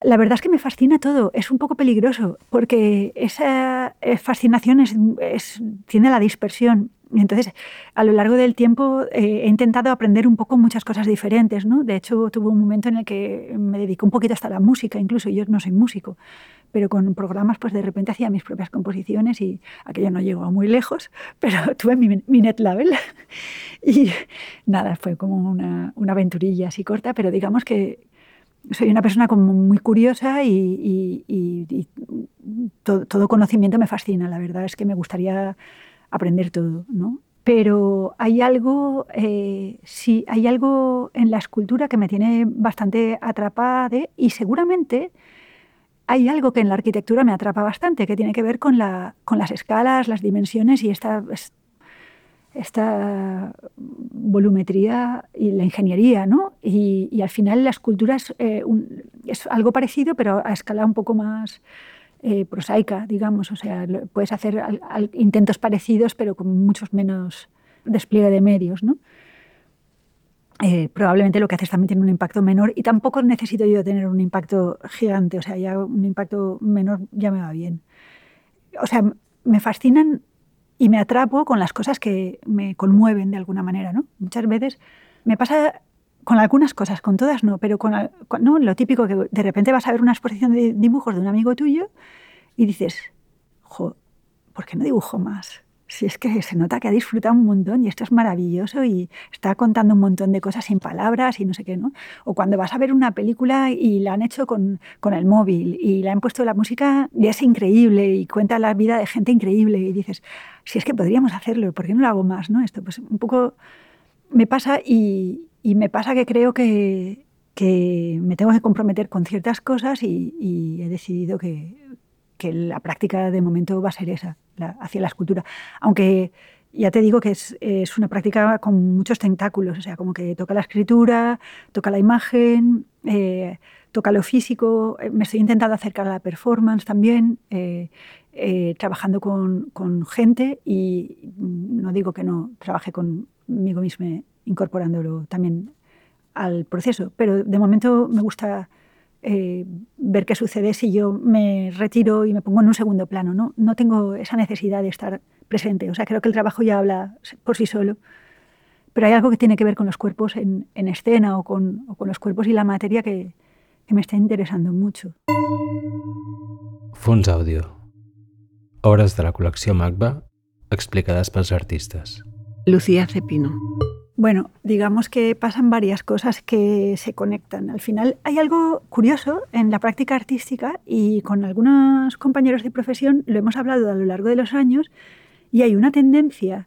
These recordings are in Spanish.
La verdad es que me fascina todo, es un poco peligroso, porque esa eh, fascinación es, tiene la dispersión. Entonces, a lo largo del tiempo eh, he intentado aprender un poco muchas cosas diferentes. ¿no? De hecho, tuve un momento en el que me dediqué un poquito hasta la música, incluso yo no soy músico, pero con programas pues de repente hacía mis propias composiciones y aquello no llegó muy lejos, pero tuve mi, mi net label y nada, fue como una, una aventurilla así corta, pero digamos que, soy una persona como muy curiosa y, todo, conocimiento me fascina. La verdad es que me gustaría aprender todo, ¿no? Pero hay algo, eh, sí, hay algo en la escultura que me tiene bastante atrapada y seguramente hay algo que en la arquitectura me atrapa bastante, que tiene que ver con, la, con las escalas, las dimensiones y esta, esta volumetría y la ingeniería, ¿no? Y, al final la escultura eh, es, algo parecido, pero a escala un poco más eh, prosaica, digamos. O sea, puedes hacer intentos parecidos, pero con muchos menos despliegue de medios, ¿no? Eh, probablemente lo que haces también tiene un impacto menor y tampoco necesito yo tener un impacto gigante, o sea, ya un impacto menor ya me va bien. O sea, me fascinan y me atrapo con las cosas que me conmueven de alguna manera. ¿no? Muchas veces me pasa con algunas cosas, con todas no, pero con, ¿no? lo típico que de repente vas a ver una exposición de dibujos de un amigo tuyo y dices, jo, ¿por qué no dibujo más? Si es que se nota que ha disfrutado un montón y esto es maravilloso y está contando un montón de cosas sin palabras y no sé qué, ¿no? O cuando vas a ver una película y la han hecho con, con el móvil y le han puesto la música y es increíble y cuenta la vida de gente increíble y dices, si es que podríamos hacerlo, ¿por qué no lo hago más, no? Esto pues un poco me pasa y, y me pasa que creo que, que me tengo que comprometer con ciertas cosas y, y he decidido que, que la práctica de momento va a ser esa, hacia la escultura. Aunque ya te digo que es, es, una práctica con muchos tentáculos, o sea, como que toca la escritura, toca la imagen, eh, toca lo físico, eh, me estoy intentando acercar a la performance también, eh, trabajando con, con, gente y no digo que no trabaje conmigo misma incorporándolo también al proceso, pero de momento me gusta eh, ver qué sucede si yo me retiro y me pongo en un segundo plano. ¿no? no tengo esa necesidad de estar presente. O sea, creo que el trabajo ya habla por sí solo. Pero hay algo que tiene que ver con los cuerpos en, en escena o con, o con, los cuerpos y la materia que, que me está interesando mucho. Fons Audio. Obres de la col·lecció MACBA explicades pels artistes. Lucía Cepino. Bueno, digamos que pasan varias cosas que se conectan. Al final hay algo curioso en la práctica artística y con algunos compañeros de profesión lo hemos hablado a lo largo de los años y hay una tendencia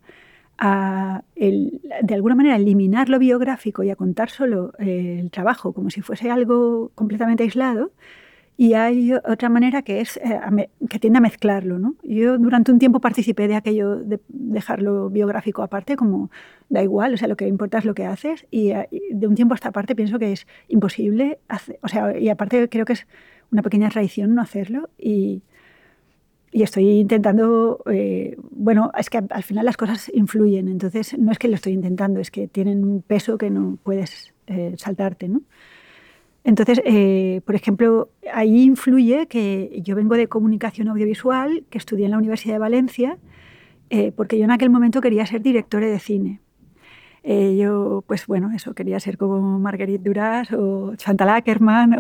a, de alguna manera, eliminar lo biográfico y a contar solo eh, el trabajo como si fuese algo completamente aislado y hay otra manera que es eh, que tiende a mezclarlo. ¿no? Yo durante un tiempo participé de aquello de dejarlo biográfico aparte, como da igual, o sea, lo que importa es lo que haces, y, de un tiempo a esta parte pienso que es imposible, hacer, o sea, y aparte creo que es una pequeña traición no hacerlo, y, y estoy intentando, eh, bueno, es que al final las cosas influyen, entonces no es que lo estoy intentando, es que tienen un peso que no puedes eh, saltarte, ¿no? Entonces, eh, por ejemplo, ahí influye que yo vengo de comunicación audiovisual, que estudié en la Universidad de Valencia, eh, porque yo en aquel momento quería ser directora de cine. Eh, yo, pues bueno, eso, quería ser como Marguerite Duras o Chantal Ackerman.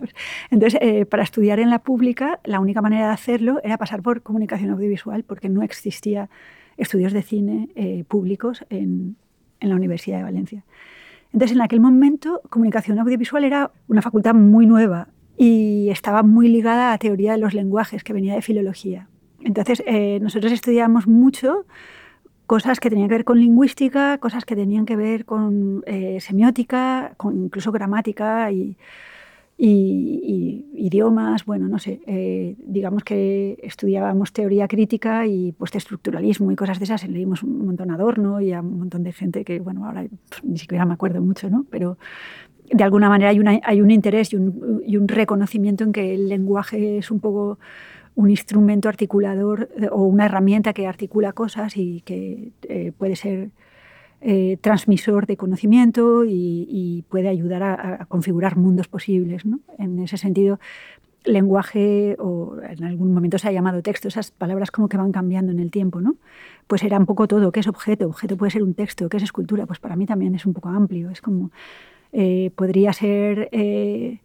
Entonces, para estudiar en la pública, la única manera de hacerlo era pasar por comunicación audiovisual, porque no existía estudios de cine públicos en, en la Universidad de Valencia. Entonces, en aquel momento, comunicación audiovisual era una facultad muy nueva y estaba muy ligada a teoría de los lenguajes, que venía de filología. Entonces, eh, nosotros estudiábamos mucho cosas que tenían que ver con lingüística, cosas que tenían que ver con eh, semiótica, con incluso gramática y, y, idiomas, bueno, no sé, eh, digamos que estudiábamos teoría crítica y pues estructuralismo y cosas de esas, leímos un montón a Adorno y a un montón de gente que, bueno, ahora ni siquiera me acuerdo mucho, ¿no? Pero de alguna manera hay, un interés y un, y un, reconocimiento en que el lenguaje es un poco un instrumento articulador o una herramienta que articula cosas y que eh, puede ser eh, transmisor de conocimiento y, puede ayudar a, configurar mundos posibles. En ese sentido, lenguaje, o en algún momento se ha llamado texto, esas palabras como que van cambiando en el tiempo, ¿no? Pues era un poco todo. ¿Qué es objeto? Objeto puede ser un texto. ¿Qué es escultura? Pues para mí también es un poco amplio. Es como, eh, podría ser, eh,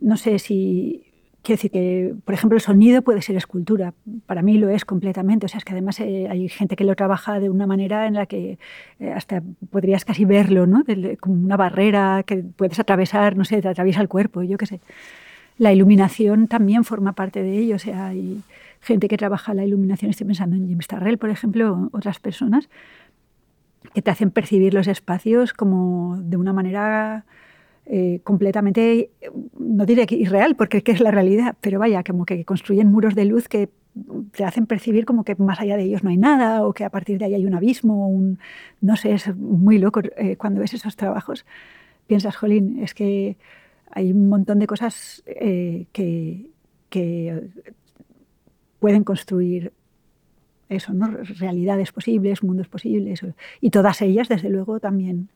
no sé si Quiero decir que, por ejemplo, el sonido puede ser escultura. Para mí lo es completamente. O sea, es que además eh, hay gente que lo trabaja de una manera en la que eh, hasta podrías casi verlo, ¿no? como una barrera que puedes atravesar, no sé, te atraviesa el cuerpo, yo qué sé. La iluminación también forma parte de ello. O sea, hay gente que trabaja la iluminación. Estoy pensando en Jim Starrell, por ejemplo, otras personas que te hacen percibir los espacios como de una manera eh, completamente, no diré que irreal, porque es la realidad, pero vaya, como que construyen muros de luz que te hacen percibir como que más allá de ellos no hay nada o que a partir de ahí hay un abismo, un, no sé, es muy loco eh, cuando ves esos trabajos. Piensas, jolín, es que hay un montón de cosas eh, que, que pueden construir eso, ¿no? realidades posibles, mundos posibles, y todas ellas, desde luego, también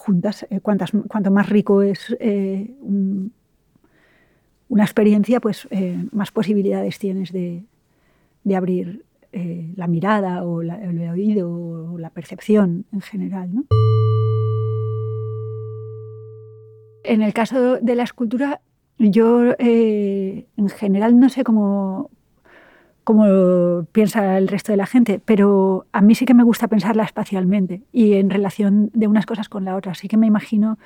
juntas, eh, cuanto más rico es eh, una experiencia, pues eh, más posibilidades tienes de, abrir la mirada o el oído o la percepción en general. En el caso de la escultura, yo en general no sé cómo, como piensa el resto de la gente, pero a mí sí que me gusta pensarla espacialmente y en relación de unas cosas con la otra. Sí que me imagino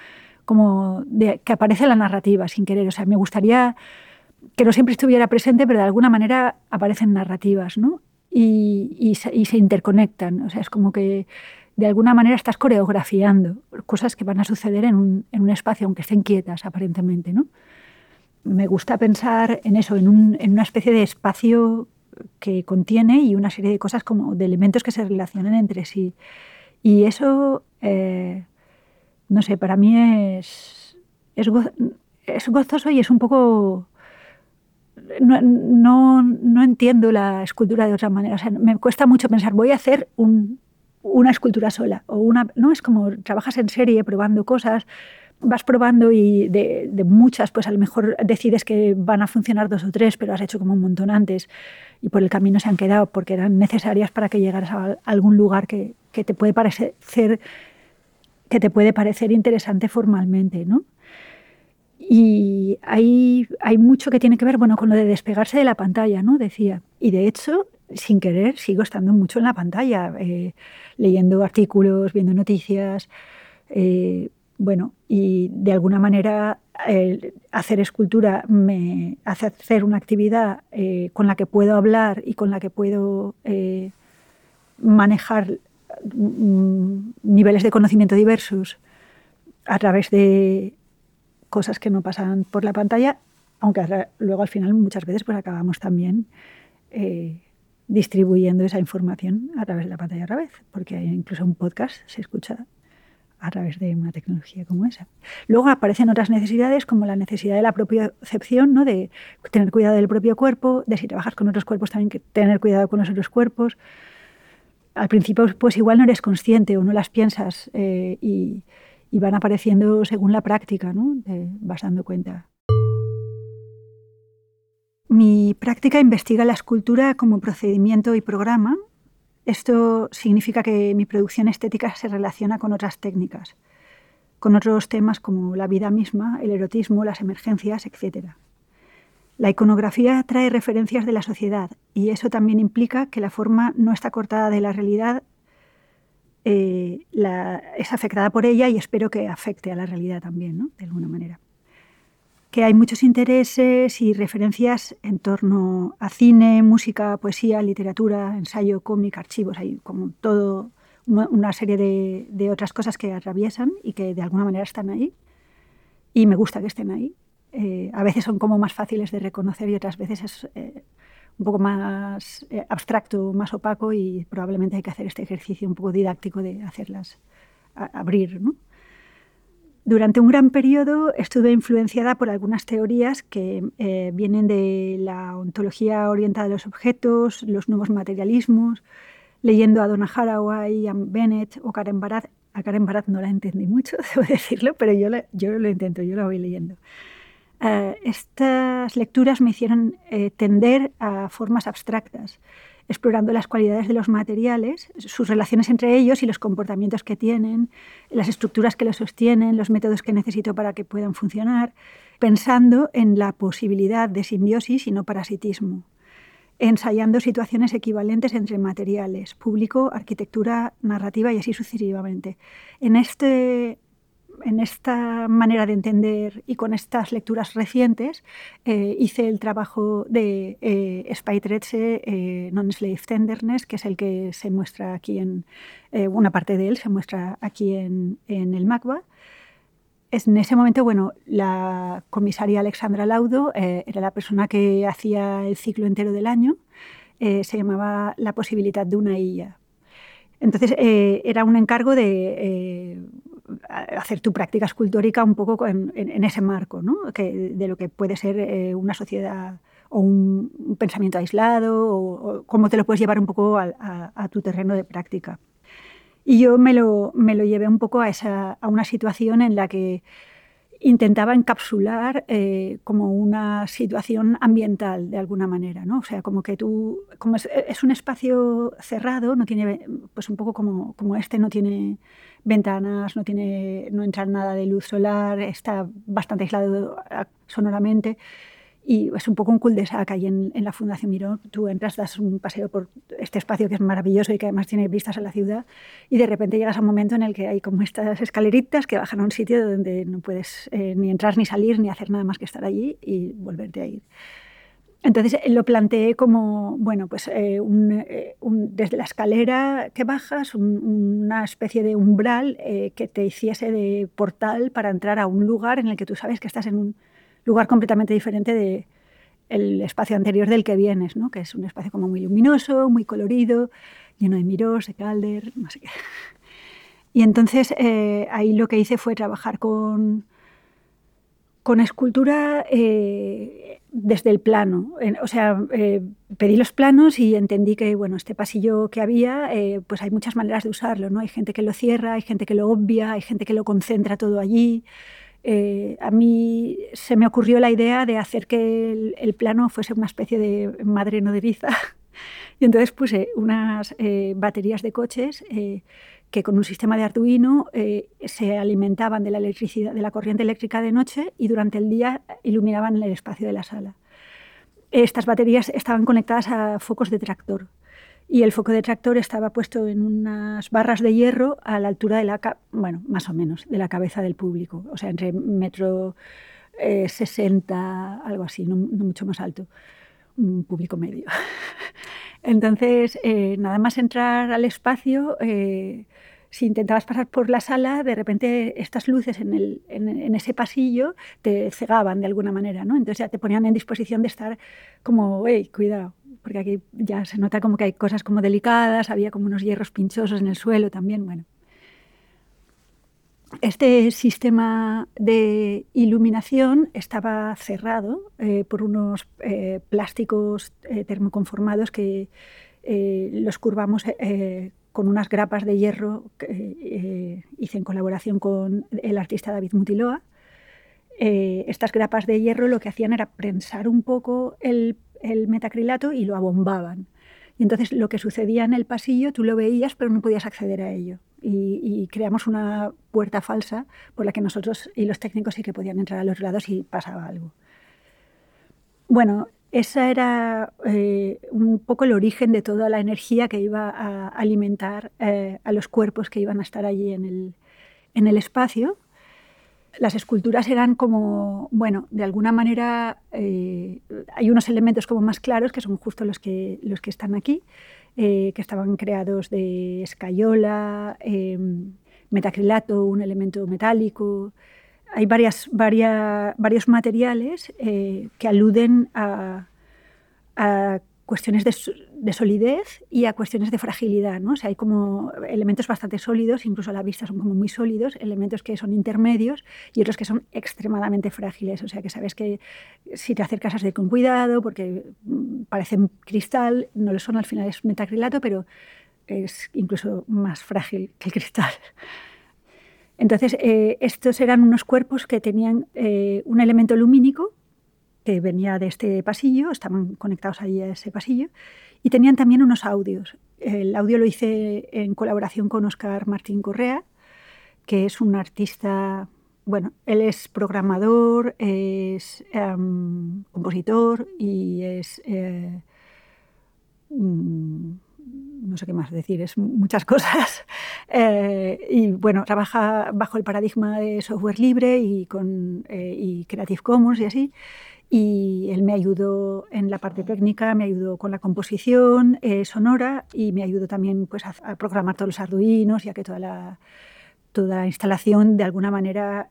como que aparece la narrativa sin querer. O sea, me gustaría que no siempre estuviera presente, pero de alguna manera aparecen narrativas, ¿no? Y, se, interconectan. O sea, es como que de alguna manera estás coreografiando cosas que van a suceder en un, en un espacio, aunque estén quietas aparentemente, ¿no? Me gusta pensar en eso, en, un, en una especie de espacio que contiene y una serie de cosas como de elementos que se relacionan entre sí. Y eso, eh, no sé, para mí es, es, gozoso y es un poco... No, no, entiendo la escultura de otra manera. O sea, me cuesta mucho pensar, voy a hacer una escultura sola. O una, no es como trabajas en serie probando cosas, vas probando y de, muchas, pues a lo mejor decides que van a funcionar dos o tres, pero has hecho como un montón antes y por el camino se han quedado porque eran necesarias para que llegaras a algún lugar que, que te puede parecer que te puede parecer interesante formalmente, ¿no? Y hay, hay mucho que tiene que ver bueno, con lo de despegarse de la pantalla, ¿no? Decía. Y de hecho, sin querer, sigo estando mucho en la pantalla, eh, leyendo artículos, viendo noticias. Eh, bueno, y de alguna manera hacer escultura me hace hacer una actividad eh, con la que puedo hablar y con la que puedo eh, manejar mm, niveles de conocimiento diversos a través de cosas que no pasan por la pantalla, aunque luego al final muchas veces pues acabamos también eh, distribuyendo esa información a través de la pantalla otra vez, porque incluso un podcast se escucha a través de una tecnología como esa. Luego aparecen otras necesidades como la necesidad de la propia propiocepción, ¿no? de tener cuidado del propio cuerpo, de si trabajas con otros cuerpos también que tener cuidado con los otros cuerpos. Al principio pues igual no eres consciente o no las piensas eh, y, van apareciendo según la práctica, ¿no? vas dando cuenta. Mi práctica investiga la escultura como procedimiento y programa esto significa que mi producción estética se relaciona con otras técnicas, con otros temas como la vida misma, el erotismo, las emergencias, etc. La iconografía trae referencias de la sociedad y eso también implica que la forma no está cortada de la realidad, eh, es afectada por ella y espero que afecte a la realidad también, de alguna manera que hay muchos intereses y referencias en torno a cine, música, poesía, literatura, ensayo, cómic, archivos, hay como todo una serie de, otras cosas que atraviesan y que de alguna manera están ahí. Y me gusta que estén ahí. Eh, a veces son como más fáciles de reconocer y otras veces es eh, un poco más eh, abstracto, más opaco y probablemente hay que hacer este ejercicio un poco didáctico de hacerlas abrir. ¿no? Durante un gran periodo estuve influenciada por algunas teorías que eh, vienen de la ontología orientada a los objetos, los nuevos materialismos, leyendo a Donna Haraway, a Bennett o Karen Barat. A Karen Barat no la entendí mucho, debo decirlo, pero yo, yo lo intento, yo la voy leyendo. Eh, estas lecturas me hicieron eh, tender a formas abstractas, explorando las cualidades de los materiales, sus relaciones entre ellos y los comportamientos que tienen, las estructuras que los sostienen, los métodos que necesito para que puedan funcionar, pensando en la posibilidad de simbiosis y no parasitismo, ensayando situaciones equivalentes entre materiales, público, arquitectura, narrativa y así sucesivamente. En este en esta manera de entender y con estas lecturas recientes eh, hice el trabajo de eh, eh, Non-Slave Tenderness, que es el que se muestra aquí en, eh, una parte de él se muestra aquí en, en el MACBA. En ese momento, bueno, la comisaria Alexandra Laudo era la persona que hacía el ciclo entero del año, se llamaba La posibilidad de una isla. Entonces, era un encargo de hacer tu práctica escultórica un poco en, ese marco, ¿no? de lo que puede ser eh, una sociedad o un, pensamiento aislado, o, cómo te lo puedes llevar un poco a, tu terreno de práctica. Y yo me lo, me lo llevé un poco a, esa, a una situación en la que intentaba encapsular eh, como una situación ambiental de alguna manera, ¿no? O sea, como que tú, como es, es, un espacio cerrado, no tiene, pues un poco como, como este, no tiene ventanas, no, tiene, no entra nada de luz solar, está bastante aislado sonoramente. Y es un poco un cul-de-sac ahí en, en, la Fundación Miró. Tú entras, das un paseo por este espacio que es maravilloso y que además tiene vistas a la ciudad y de repente llegas a un momento en el que hay como estas escaleritas que bajan a un sitio donde no puedes eh, ni entrar ni salir ni hacer nada más que estar allí y volverte a ir. Entonces eh, lo planteé como, bueno, pues eh, desde la escalera que bajas, una especie de umbral que te hiciese de portal para entrar a un lugar en el que tú sabes que estás en un lugar completamente diferente del el espacio anterior del que vienes, ¿no? que es un espacio como muy luminoso, muy colorido, lleno de miros, de calder, no sé qué. Y entonces ahí lo que hice fue trabajar con, con escultura desde el plano. O sea, eh, pedí los planos y entendí que, bueno, este pasillo que había, eh, pues hay muchas maneras de usarlo, ¿no? Hay gente que lo cierra, hay gente que lo obvia, hay gente que lo concentra todo allí. Eh, a mí se me ocurrió la idea de hacer que el, plano fuese una especie de madre nodriza. y entonces puse unas baterías de coches que con un sistema de Arduino eh, se alimentaban de la electricidad, de la corriente eléctrica de noche y durante el día iluminaban el espacio de la sala. Estas baterías estaban conectadas a focos de tractor y el foco de tractor estaba puesto en unas barras de hierro a la altura de la, bueno, más o menos, de la cabeza del público, o sea, entre metro eh, 60, algo así, no, mucho más alto, un público medio. Entonces, eh, nada más entrar al espacio, eh, si intentabas pasar por la sala, de repente estas luces en, el, en, ese pasillo te cegaban de alguna manera, ¿no? Entonces ya te ponían en disposición de estar como, hey, cuidado, porque aquí ya se nota como que hay cosas como delicadas, había como unos hierros pinchosos en el suelo también, bueno. Este sistema de iluminación estaba cerrado eh, por unos eh, plásticos eh, termoconformados que los curvamos con unas grapas de hierro que hice en colaboración con el artista David Mutiloa. Estas grapas de hierro lo que hacían era prensar un poco el, metacrilato y lo abombaban. Y entonces lo que sucedía en el pasillo tú lo veías pero no podías acceder a ello. Y, creamos una puerta falsa por la que nosotros y los técnicos sí que podían entrar a los lados y pasaba algo. Bueno, esa era eh, un poco el origen de toda la energía que iba a alimentar eh, a los cuerpos que iban a estar allí en el, en el espacio. Las esculturas eran como, bueno, de alguna manera eh, hay unos elementos como más claros que son justo los que, los que están aquí, que estaban creados de escayola, metacrilato, un elemento metálico, hay varias, varios materiales eh, que aluden a, cuestiones de, solidez y a cuestiones de fragilidad. ¿no? O sea, hay como elementos bastante sólidos, incluso a la vista son como muy sólidos, elementos que son intermedios y otros que son extremadamente frágiles. O sea, que sabes que si te acercas has de con cuidado porque mm, parecen cristal, no lo son, al final es metacrilato, pero es incluso más frágil que el cristal. Entonces, eh, estos eran unos cuerpos que tenían eh, un elemento lumínico que venía de este pasillo, estaban conectados ahí a ese pasillo, y tenían también unos audios. El audio lo hice en colaboración con Oscar Martín Correa, que es un artista, bueno, él es programador, es em, compositor y es... Eh, mm, no sé qué más decir, es muchas cosas. Eh, y bueno, trabaja bajo el paradigma de software libre y, con, eh, y Creative Commons y así. Y él me ayudó en la parte técnica, me ayudó con la composición eh, sonora y me ayudó también pues, a, programar todos los arduinos, ya que toda la, toda la instalación de alguna manera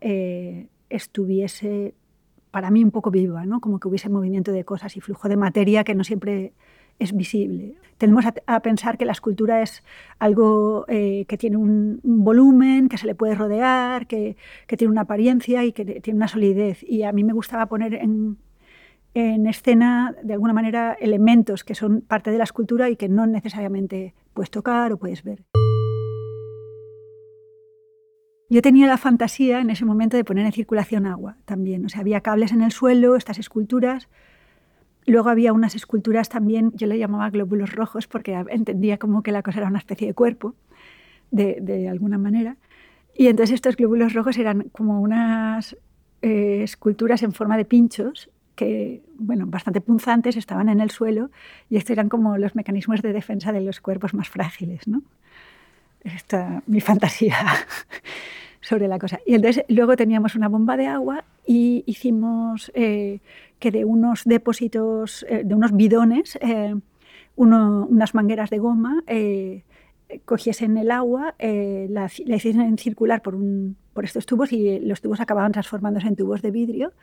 estuviese para mí un poco viva, ¿no? como que hubiese movimiento de cosas y flujo de materia que no siempre es visible. Tenemos a, pensar que la escultura es algo eh, que tiene un, volumen, que se le puede rodear, que, tiene una apariencia y que tiene una solidez. Y a mí me gustaba poner en, escena, de alguna manera, elementos que son parte de la escultura y que no necesariamente puedes tocar o puedes ver. Yo tenía la fantasía en ese momento de poner en circulación agua también. O sea, había cables en el suelo, estas esculturas Luego había unas esculturas también, yo le llamaba glóbulos rojos porque entendía como que la cosa era una especie de cuerpo, de, alguna manera. Y entonces estos glóbulos rojos eran como unas eh, esculturas en forma de pinchos que, bueno, bastante punzantes, estaban en el suelo y estos eran como los mecanismos de defensa de los cuerpos más frágiles, ¿no? Esta mi fantasía sobre la cosa. Y entonces luego teníamos una bomba de agua y hicimos eh, que de unos depósitos, eh, de unos bidones, eh, unas mangueras de goma, cogiesen el agua, la, la, hiciesen circular por, un, por estos tubos y los tubos acababan transformándose en tubos de vidrio.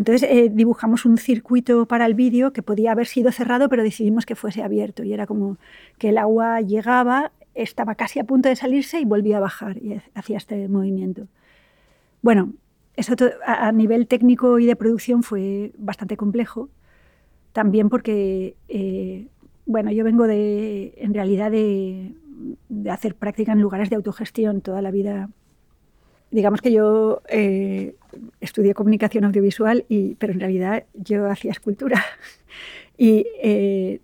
Entonces dibujamos un circuito para el vídeo que podía haber sido cerrado, pero decidimos que fuese abierto y era como que el agua llegaba, estaba casi a punto de salirse y volvía a bajar y hacía este movimiento. Bueno, eso a nivel técnico y de producción fue bastante complejo, también porque, eh, bueno, yo vengo de, en realidad de, hacer práctica en lugares de autogestión toda la vida. Digamos que yo eh, estudié comunicación audiovisual, y, pero en realidad yo hacía escultura. y eh,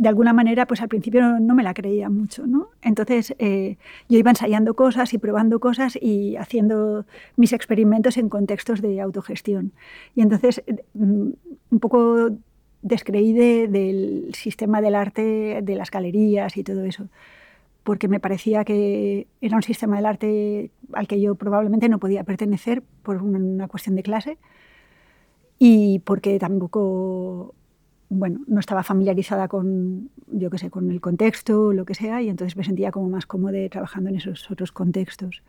de alguna manera, pues al principio no, me la creía mucho, ¿no? Entonces eh, yo iba ensayando cosas y probando cosas y haciendo mis experimentos en contextos de autogestión. Y entonces mm, un poco descreí del sistema del arte, de las galerías y todo eso, porque me parecía que era un sistema del arte al que yo probablemente no podía pertenecer por una cuestión de clase y porque tampoco bueno, no estaba familiarizada con, yo qué sé, con el contexto lo que sea, y entonces me sentía como más cómoda trabajando en esos otros contextos.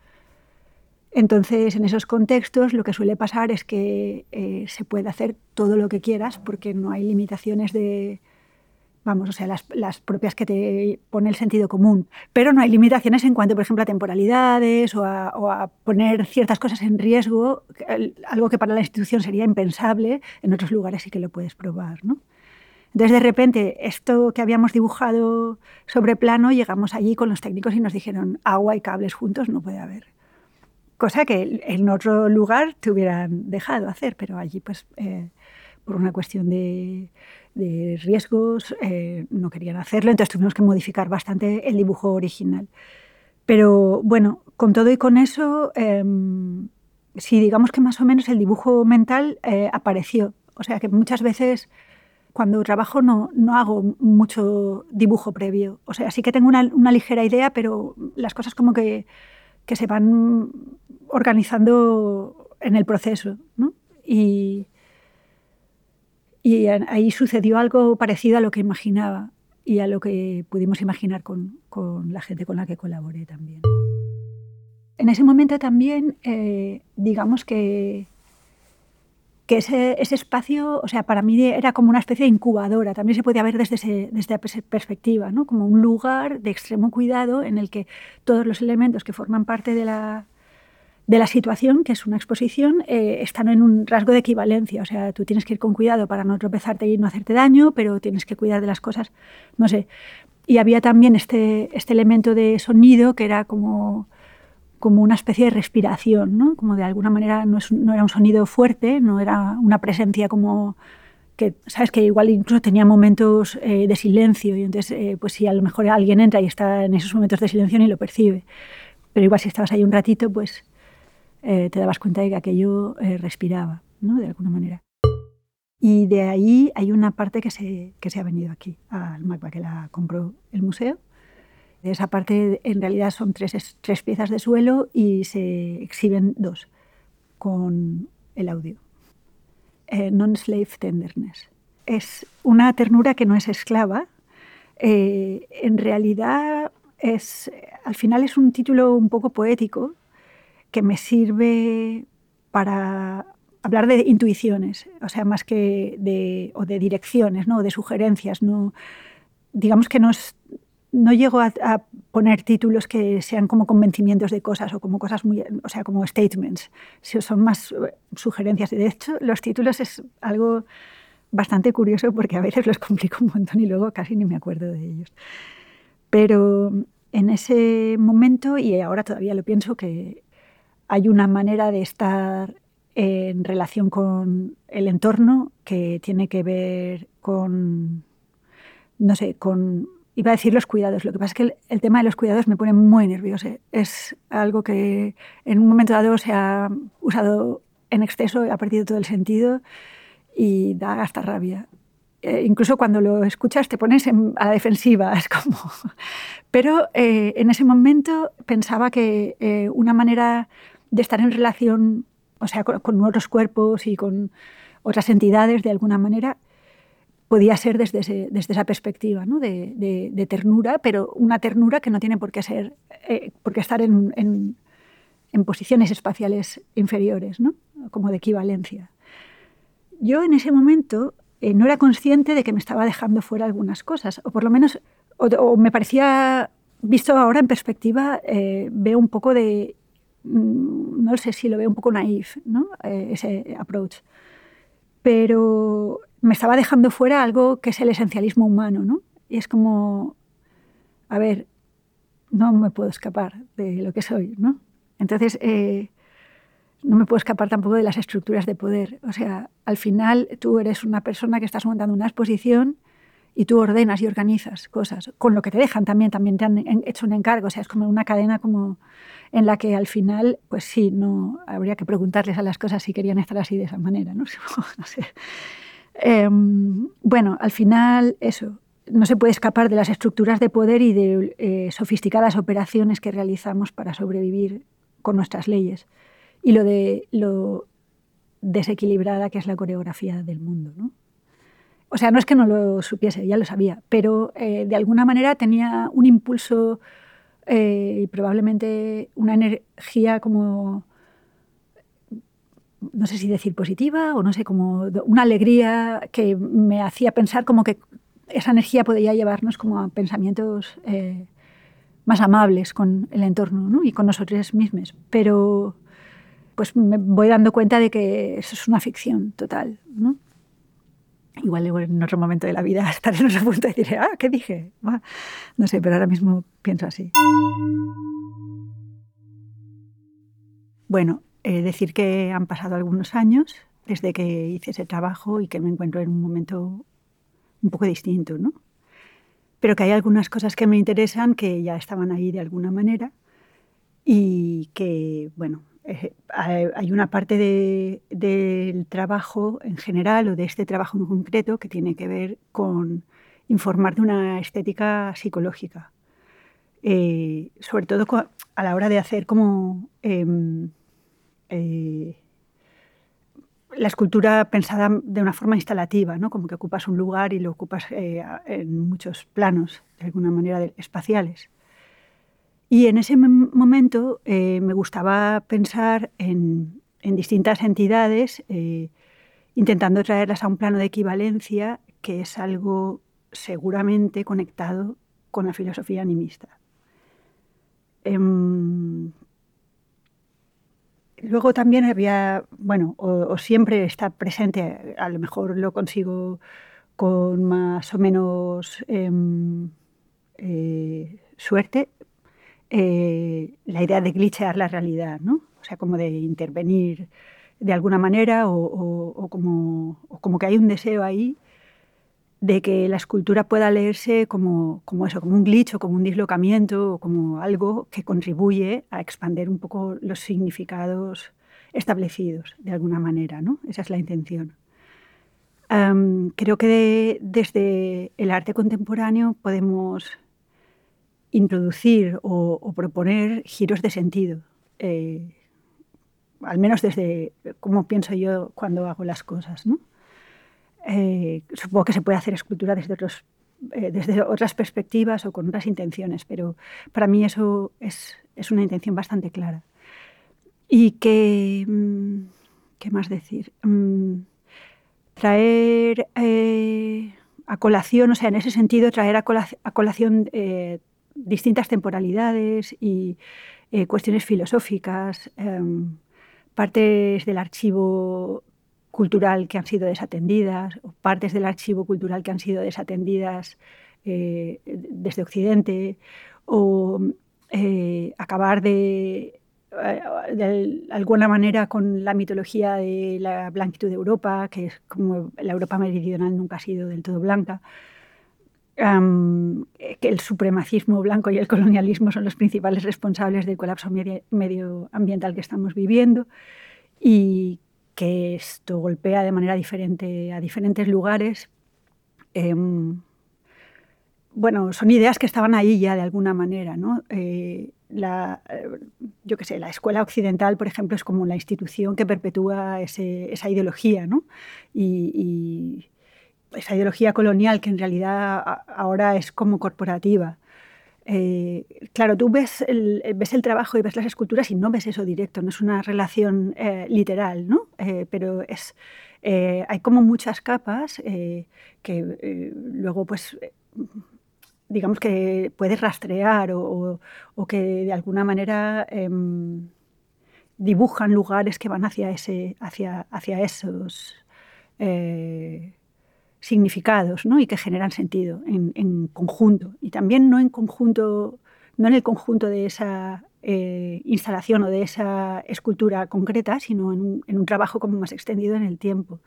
Entonces, en esos contextos lo que suele pasar es que eh, se puede hacer todo lo que quieras porque no hay limitaciones de, vamos, o sea, las, propias que te pone el sentido común, pero no hay limitaciones en cuanto, por ejemplo, a temporalidades o a, o a poner ciertas cosas en riesgo, algo que para la institución sería impensable, en otros lugares sí que lo puedes probar, ¿no? Entonces, de repente, esto que habíamos dibujado sobre plano, llegamos allí con los técnicos y nos dijeron, agua y cables juntos no puede haber. Cosa que en otro lugar te hubieran dejado hacer, pero allí, pues, eh, por una cuestión de, riesgos, eh, no querían hacerlo, entonces tuvimos que modificar bastante el dibujo original. Pero bueno, con todo y con eso, em, sí, digamos que más o menos el dibujo mental eh, apareció. O sea que muchas veces cuando trabajo no, no, hago mucho dibujo previo. O sea, sí que tengo una, una ligera idea, pero las cosas como que, que, se van organizando en el proceso. ¿no? Y, y ahí sucedió algo parecido a lo que imaginaba y a lo que pudimos imaginar con, con la gente con la que colaboré también. En ese momento también, eh, digamos que que ese, ese, espacio, o sea, para mí era como una especie de incubadora, también se podía ver desde, desde esa perspectiva, ¿no? como un lugar de extremo cuidado en el que todos los elementos que forman parte de la, de la situación, que es una exposición, eh, están en un rasgo de equivalencia. O sea, tú tienes que ir con cuidado para no tropezarte y no hacerte daño, pero tienes que cuidar de las cosas, no sé, Y había también este, este elemento de sonido que era como, como una especie de respiración, ¿no? como de alguna manera no, era un sonido fuerte, no era una presencia como que, sabes, que igual incluso tenía momentos eh, de silencio y entonces, eh, pues si a lo mejor alguien entra y está en esos momentos de silencio ni lo percibe. Pero igual si estabas ahí un ratito, pues eh, te dabas cuenta de que aquello respiraba, ¿no? De alguna manera. Y de ahí hay una parte que se, que se ha venido aquí, al MACBA, que la compró el museo. De esa parte, en realidad, son tres, tres piezas de suelo y se exhiben dos, con el audio. Eh, non-slave tenderness. Es una ternura que no es esclava. Eh, en realidad, es, al final es un título un poco poético que me sirve para hablar de intuiciones, o sea, más que de, o de direcciones, ¿no? o de sugerencias. No, digamos que no, no llego a, poner títulos que sean como convencimientos de cosas o como cosas muy, o sea, como statements. Son más eh, sugerencias. De hecho, los títulos es algo bastante curioso porque a veces los complico un montón y luego casi ni me acuerdo de ellos. Pero en ese momento, y ahora todavía lo pienso, que hay una manera de estar en relación con el entorno que tiene que ver con, no sé, con Iba a decir los cuidados. Lo que pasa es que el, tema de los cuidados me pone muy nerviosa. Es algo que en un momento dado se ha usado en exceso, ha perdido todo el sentido y da hasta rabia. Eh, incluso cuando lo escuchas te pones a la defensiva. Es como... Pero eh, en ese momento pensaba que eh, una manera de estar en relación, o sea, con, otros cuerpos y con otras entidades de alguna manera, podía ser desde, desde esa perspectiva ¿no? de, ternura, pero una ternura que no tiene por qué, ser, eh, por qué estar en, en, posiciones espaciales inferiores, ¿no? como de equivalencia. Yo en ese momento eh, no era consciente de que me estaba dejando fuera algunas cosas, o por lo menos, o, me parecía, visto ahora en perspectiva, eh, veo un poco de, no sé si lo veo un poco naif, ¿no? ese approach. Pero me estaba dejando fuera algo que es el esencialismo humano, ¿no? Y es como, a ver, no me puedo escapar de lo que soy, ¿no? Entonces, eh, no me puedo escapar tampoco de las estructuras de poder. O sea, al final tú eres una persona que estás montando una exposición y tú ordenas y organizas cosas, con lo que te dejan también, también te han hecho un encargo, o sea, es como una cadena como en la que al final, pues sí, no habría que preguntarles a las cosas si querían estar así de esa manera, ¿no? no sé. Em, bueno, al final eso, no se puede escapar de las estructuras de poder y de eh, sofisticadas operaciones que realizamos para sobrevivir con nuestras leyes y lo de lo desequilibrada que es la coreografía del mundo. ¿no? O sea, no es que no lo supiese, ya lo sabía, pero eh, de alguna manera tenía un impulso eh, y probablemente una energía como no sé si decir positiva o no sé, como una alegría que me hacía pensar como que esa energía podía llevarnos como a pensamientos eh, más amables con el entorno y con nosotros mismos. Pero pues me voy dando cuenta de que eso es una ficción total. ¿no? Igual en otro momento de la vida estaré en otro punto y diré, ah, ¿qué dije? no sé, pero ahora mismo pienso así. Bueno, eh, decir que han pasado algunos años desde que hice ese trabajo y que me encuentro en un momento un poco distinto, ¿no? Pero que hay algunas cosas que me interesan que ya estaban ahí de alguna manera y que, bueno, eh, hay una parte del trabajo en general o de este trabajo en concreto que tiene que ver con informar de una estética psicológica. Eh, sobre todo a la hora de hacer como em, eh, la escultura pensada de una forma instalativa, ¿no? como que ocupas un lugar y lo ocupas eh, en muchos planos, de alguna manera espaciales. Y en ese momento eh, me gustaba pensar en, distintas entidades, intentando traerlas a un plano de equivalencia, que es algo seguramente conectado con la filosofía animista. Em, Luego también había, bueno, o, siempre está presente, a lo mejor lo consigo con más o menos em, suerte la idea de glitchear la realidad, ¿no? O sea, como de intervenir de alguna manera o, como, como, que hay un deseo ahí de que la escultura pueda leerse como, como eso, como un glitch o como un dislocamiento o como algo que contribuye a expandir un poco los significados establecidos de alguna manera. ¿no? Esa es la intención. creo que desde el arte contemporáneo podemos introducir o, proponer giros de sentido. Eh, al menos desde cómo pienso yo cuando hago las cosas. ¿no? Eh, supongo que se puede hacer escultura desde, otros, eh, desde otras perspectivas o con otras intenciones, pero para mí eso es, es una intención bastante clara. Y que, mm, ¿qué más decir? Mm, traer a colación, o sea, en ese sentido, traer a colación, distintas temporalidades y cuestiones filosóficas, em, partes del archivo cultural que han sido desatendidas, o partes del archivo cultural que han sido desatendidas eh, desde Occidente, o eh, acabar de, eh, de, alguna manera con la mitología de la blanquitud de Europa, que es como la Europa meridional nunca ha sido del todo blanca. Que el supremacismo blanco y el colonialismo son los principales responsables del colapso medioambiental que estamos viviendo y que esto golpea de manera diferente a diferentes lugares. Em, bueno, son ideas que estaban ahí ya de alguna manera, ¿no? Eh, la, eh, yo qué sé, la escuela occidental, por ejemplo, es como la institución que perpetúa esa ideología, ¿no? y, esa ideología colonial que en realidad ahora es como corporativa. Eh, claro, tú ves el, ves el trabajo y ves las esculturas y no ves eso directo, no es una relación eh, literal, ¿no? Eh, pero es, hay como muchas capas que luego, pues, digamos que puedes rastrear o, que de alguna manera em, dibujan lugares que van hacia, ese, hacia, hacia esos significados ¿no? y que generan sentido en, conjunto. Y también no en conjunto, no en el conjunto de esa eh, instalación o de esa escultura concreta, sino en un, trabajo como más extendido en el tiempo.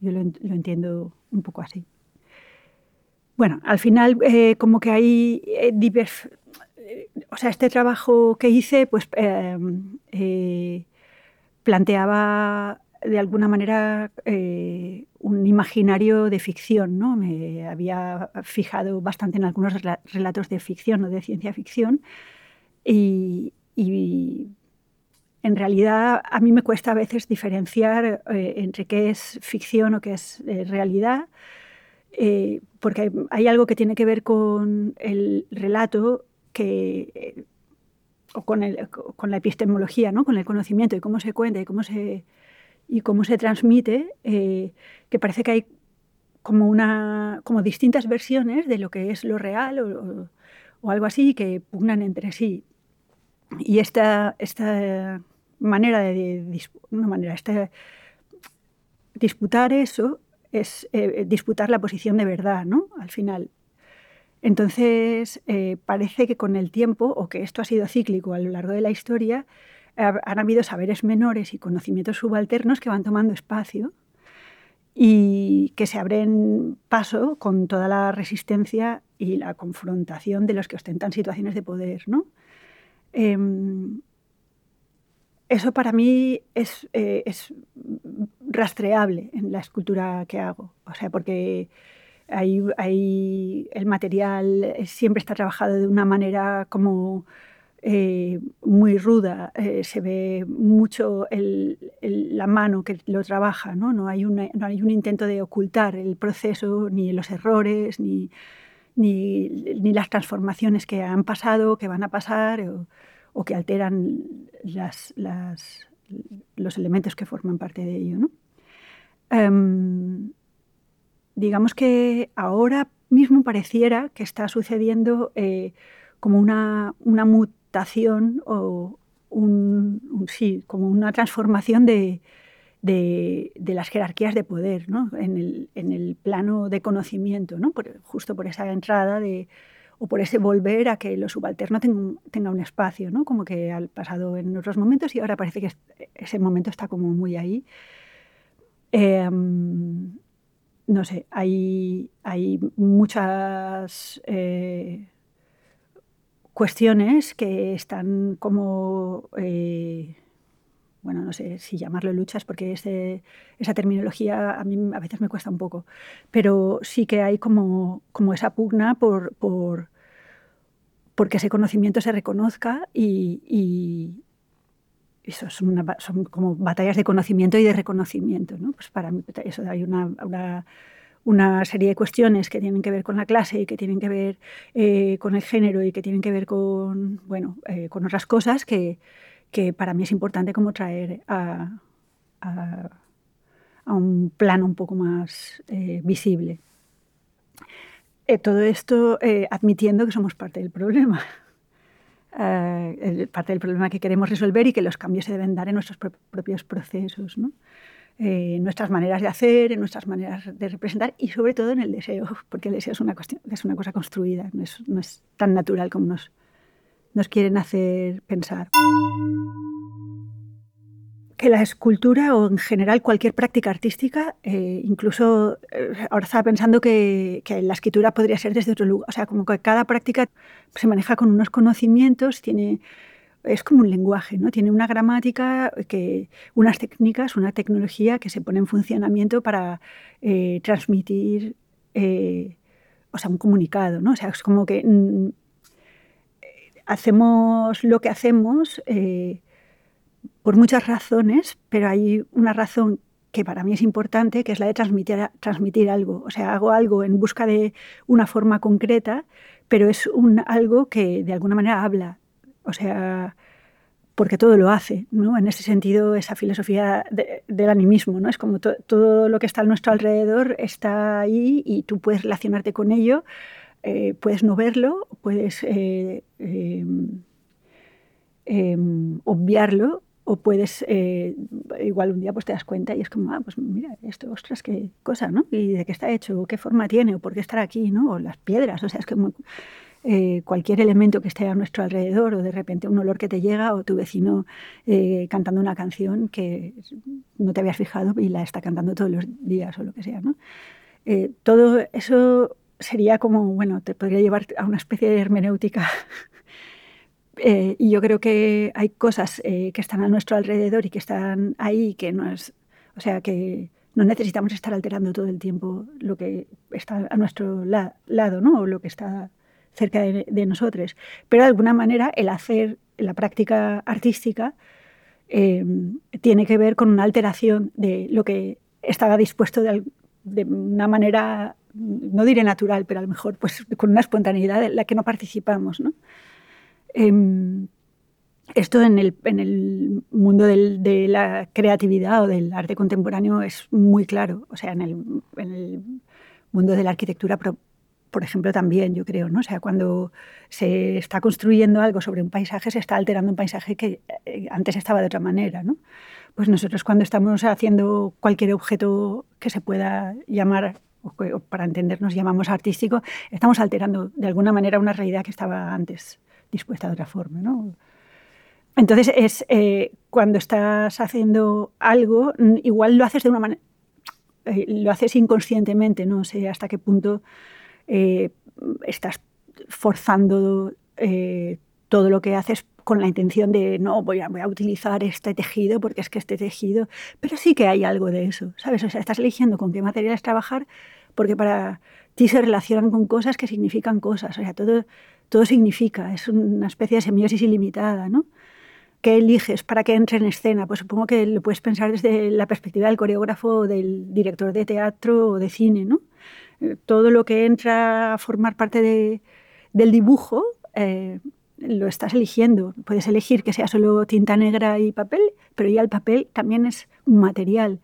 Yo lo, entiendo un poco así. Bueno, al final eh, como que hay eh, o sea, este trabajo que hice pues planteaba de alguna manera eh, un imaginario de ficción. ¿no? Me había fijado bastante en algunos relatos de ficción o de ciencia ficción y, en realidad a mí me cuesta a veces diferenciar eh, entre qué es ficción o qué es eh, realidad, porque hay, algo que tiene que ver con el relato que, o con, con la epistemología, ¿no? con el conocimiento y cómo se cuenta y cómo se y cómo se transmite, eh, que parece que hay como, una, como distintas versiones de lo que es lo real o, algo así que pugnan entre sí. Y esta, esta manera de, una manera, esta, disputar eso es eh, disputar la posición de verdad, ¿no? Al final. Entonces, eh, parece que con el tiempo, o que esto ha sido cíclico a lo largo de la historia, han habido saberes menores y conocimientos subalternos que van tomando espacio y que se abren paso con toda la resistencia y la confrontación de los que ostentan situaciones de poder. ¿no? Em, eso para mí es, eh, es, rastreable en la escultura que hago, o sea, porque el material siempre está trabajado de una manera como eh, muy ruda, eh, se ve mucho la mano que lo trabaja, ¿no? No, hay no hay un intento de ocultar el proceso, ni los errores, ni, ni, las transformaciones que han pasado, que van a pasar o, que alteran las, los elementos que forman parte de ello. Em, digamos que ahora mismo pareciera que está sucediendo eh, como una, una o un, sí, como una transformación de, de, las jerarquías de poder ¿no? en, el, en, el, plano de conocimiento, ¿no? justo por esa entrada de o por ese volver a que lo subalterno tenga, un espacio, ¿no? como que ha pasado en otros momentos y ahora parece que ese momento está como muy ahí. Em, no sé, hay, hay muchas eh, cuestiones que están como, eh, bueno, no sé si llamarlo luchas, porque esa terminología a mí a veces me cuesta un poco, pero sí que hay como, como esa pugna por, por porque ese conocimiento se reconozca y, eso son como batallas de conocimiento y de reconocimiento. ¿no? Pues para mí eso hay una, una, serie de cuestiones que tienen que ver con la clase y que tienen que ver eh, con el género y que tienen que ver con, bueno, eh, con otras cosas que, que, para mí es importante como traer a, a, un plano un poco más eh, visible. todo esto admitiendo que somos parte del problema. Parte del problema que queremos resolver y que los cambios se deben dar en nuestros propios procesos, ¿no? Eh, en nuestras maneras de hacer, en nuestras maneras de representar y sobre todo en el deseo, porque el deseo es una, cuestión, es una cosa construida, no es, no es tan natural como nos, nos quieren hacer pensar. Que la escultura o en general cualquier práctica artística, eh, incluso eh, ahora estaba pensando que, la escritura podría ser desde otro lugar, o sea, como que cada práctica se maneja con unos conocimientos, tiene, es como un lenguaje, ¿no? Tiene una gramática, que, unas técnicas, una tecnología que se pone en funcionamiento para eh, transmitir, o sea, un comunicado, ¿no? O sea, es como que mm, hacemos lo que hacemos por muchas razones, pero hay una razón que para mí es importante, que es la de transmitir, transmitir algo. O sea, hago algo en busca de una forma concreta, pero es un, algo que de alguna manera habla. O sea, porque todo lo hace, ¿no? En ese sentido, esa filosofía del animismo, ¿no? Es como todo lo que está a nuestro alrededor está ahí y tú puedes relacionarte con ello, eh, puedes no verlo, puedes eh, em, em, obviarlo, o puedes, eh, igual un día pues te das cuenta y es como, ah, pues mira, esto, ostras, qué cosa, ¿no? Y de qué está hecho, qué forma tiene, o por qué estar aquí, ¿no? O las piedras, o sea, es que eh, cualquier elemento que esté a nuestro alrededor, o de repente un olor que te llega, o tu vecino eh, cantando una canción que no te habías fijado y la está cantando todos los días, o lo que sea, ¿no? todo eso sería como, bueno, te podría llevar a una especie de hermenéutica eh, y yo creo que hay cosas eh, que están a nuestro alrededor y que están ahí, que no es, o sea, que no necesitamos estar alterando todo el tiempo lo que está a nuestro lado, ¿no? O lo que está cerca de, nosotros. Pero de alguna manera el hacer la práctica artística eh, tiene que ver con una alteración de lo que estaba dispuesto de, de, una manera, no diré natural, pero a lo mejor pues con una espontaneidad en la que no participamos, ¿no? Em, esto en el, en el mundo del, de la creatividad o del arte contemporáneo es muy claro. O sea, en el, en el mundo de la arquitectura, por, ejemplo, también, yo creo. ¿no? O sea, cuando se está construyendo algo sobre un paisaje, se está alterando un paisaje que eh, antes estaba de otra manera. ¿no? Pues nosotros cuando estamos haciendo cualquier objeto que se pueda llamar o para entendernos llamamos artístico, estamos alterando de alguna manera una realidad que estaba antes dispuesta de otra forma. ¿no? Entonces, es eh, cuando estás haciendo algo, igual lo haces de una manera, eh, lo haces inconscientemente, no sé hasta qué punto eh, estás forzando todo lo que haces con la intención de no voy a, voy a, utilizar este tejido porque es que este tejido, pero sí que hay algo de eso, ¿sabes? O sea, estás eligiendo con qué materiales trabajar porque para ti se relacionan con cosas que significan cosas, o sea, todo todo significa, es una especie de semiosis ilimitada, ¿no? ¿Qué eliges para que entre en escena? Pues supongo que lo puedes pensar desde la perspectiva del coreógrafo o del director de teatro o de cine, ¿no? Todo lo que entra a formar parte del dibujo eh, lo estás eligiendo. Puedes elegir que sea solo tinta negra y papel, pero ya el papel también es un material.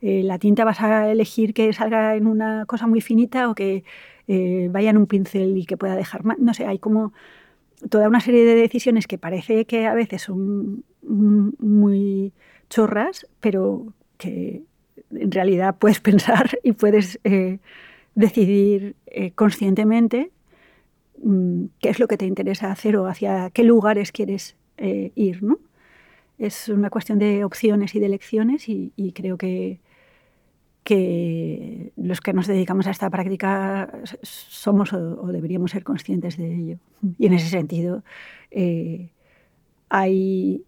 Eh, la tinta vas a elegir que salga en una cosa muy finita o que eh, vaya en un pincel y que pueda dejar más. No sé, hay como toda una serie de decisiones que parece que a veces son muy chorras, pero que en realidad puedes pensar y puedes eh, decidir conscientemente mm, qué es lo que te interesa hacer o hacia qué lugares quieres eh, ir, ¿no? Es una cuestión de opciones y de elecciones y, creo que, que los que nos dedicamos a esta práctica somos o, deberíamos ser conscientes de ello. Y en ese sentido eh, hay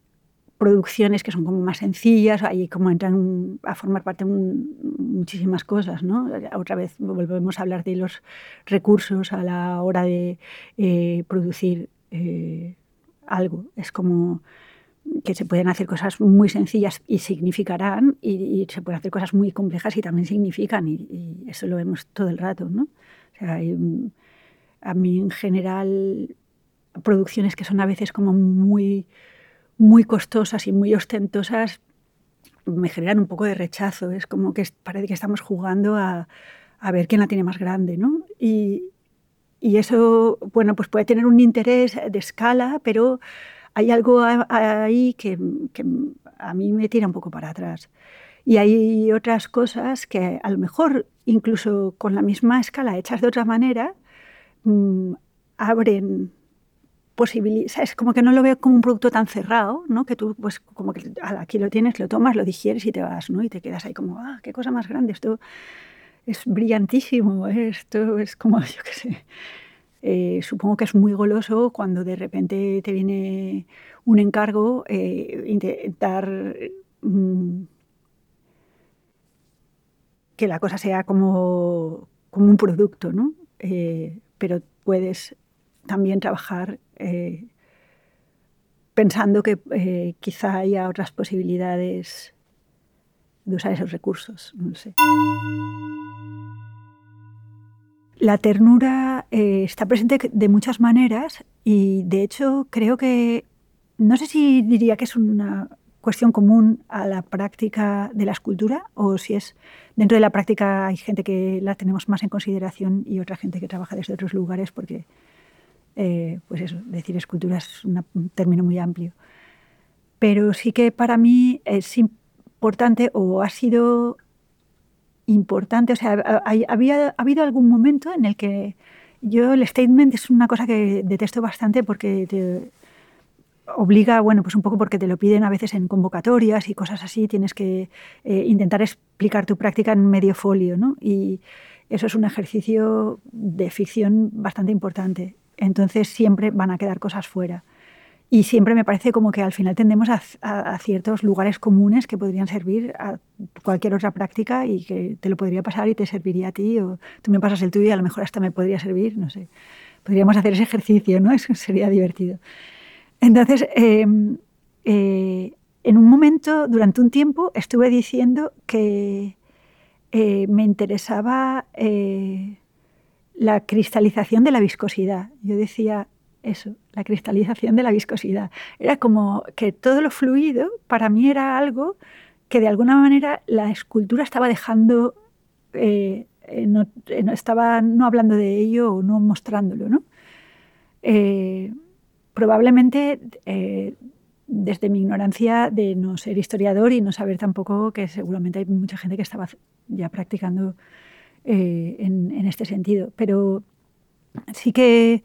producciones que son como más sencillas, ahí como entran a formar parte muchísimas cosas, ¿no? Otra vez volvemos a hablar de los recursos a la hora de eh, producir eh, algo. Es como que se pueden hacer cosas muy sencillas y significarán, y, se pueden hacer cosas muy complejas y también significan, y, eso lo vemos todo el rato, ¿no? A mí en general producciones que son a veces como muy muy costosas y muy ostentosas me generan un poco de rechazo. Es como que parece que estamos jugando a, a ver quién la tiene más grande, ¿no? Y, y, eso, bueno, pues puede tener un interés de escala, pero hay algo ahí que, que, a mí me tira un poco para atrás. Y hay otras cosas que a lo mejor, incluso con la misma escala, hechas de otra manera, mmm, abren es como que no lo veo como un producto tan cerrado, ¿no? Que tú, pues, como que aquí lo tienes, lo tomas, lo digieres y te vas, ¿no? Y te quedas ahí como, ah, qué cosa más grande, esto es brillantísimo, esto es como, yo qué sé. Eh, supongo que es muy goloso cuando de repente te viene un encargo, eh, intentar mm, que la cosa sea como, como un producto, ¿no? Eh, pero puedes también trabajar eh, pensando que eh, quizá haya otras posibilidades de usar esos recursos. No sé. La ternura eh, está presente de muchas maneras y de hecho creo que, no sé si diría que es una cuestión común a la práctica de la escultura o si es dentro de la práctica hay gente que la tenemos más en consideración y otra gente que trabaja desde otros lugares porque eh, pues eso, decir escultura es un término muy amplio. Pero sí que para mí es importante o ha sido importante, o sea, había, ha habido algún momento en el que yo el statement es una cosa que detesto bastante porque te obliga, bueno, pues un poco porque te lo piden a veces en convocatorias y cosas así, tienes que eh, intentar explicar tu práctica en medio folio, ¿no? Y eso es un ejercicio de ficción bastante importante entonces siempre van a quedar cosas fuera. Y siempre me parece como que al final tendemos a, ciertos lugares comunes que podrían servir a cualquier otra práctica y que te lo podría pasar y te serviría a ti, o tú me pasas el tuyo y a lo mejor hasta me podría servir, no sé. Podríamos hacer ese ejercicio, ¿no? Eso sería divertido. Entonces, em, eh, en un momento, durante un tiempo, estuve diciendo que eh, me interesaba eh, la cristalización de la viscosidad. Yo decía eso, la cristalización de la viscosidad. Era como que todo lo fluido para mí era algo que de alguna manera la escultura estaba dejando, eh, eh, no, eh, estaba no hablando de ello o no mostrándolo. ¿no? probablemente desde mi ignorancia de no ser historiador y no saber tampoco que seguramente hay mucha gente que estaba ya practicando eh, en, este sentido. Pero sí que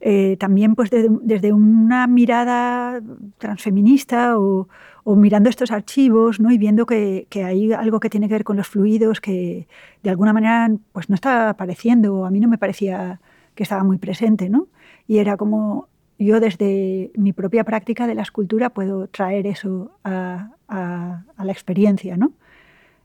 eh, también pues desde una mirada transfeminista o, mirando estos archivos ¿no? y viendo que, hay algo que tiene que ver con los fluidos que de alguna manera pues no está apareciendo o a mí no me parecía que estaba muy presente. ¿no? Y era como yo desde mi propia práctica de la escultura puedo traer eso a, la experiencia. ¿no?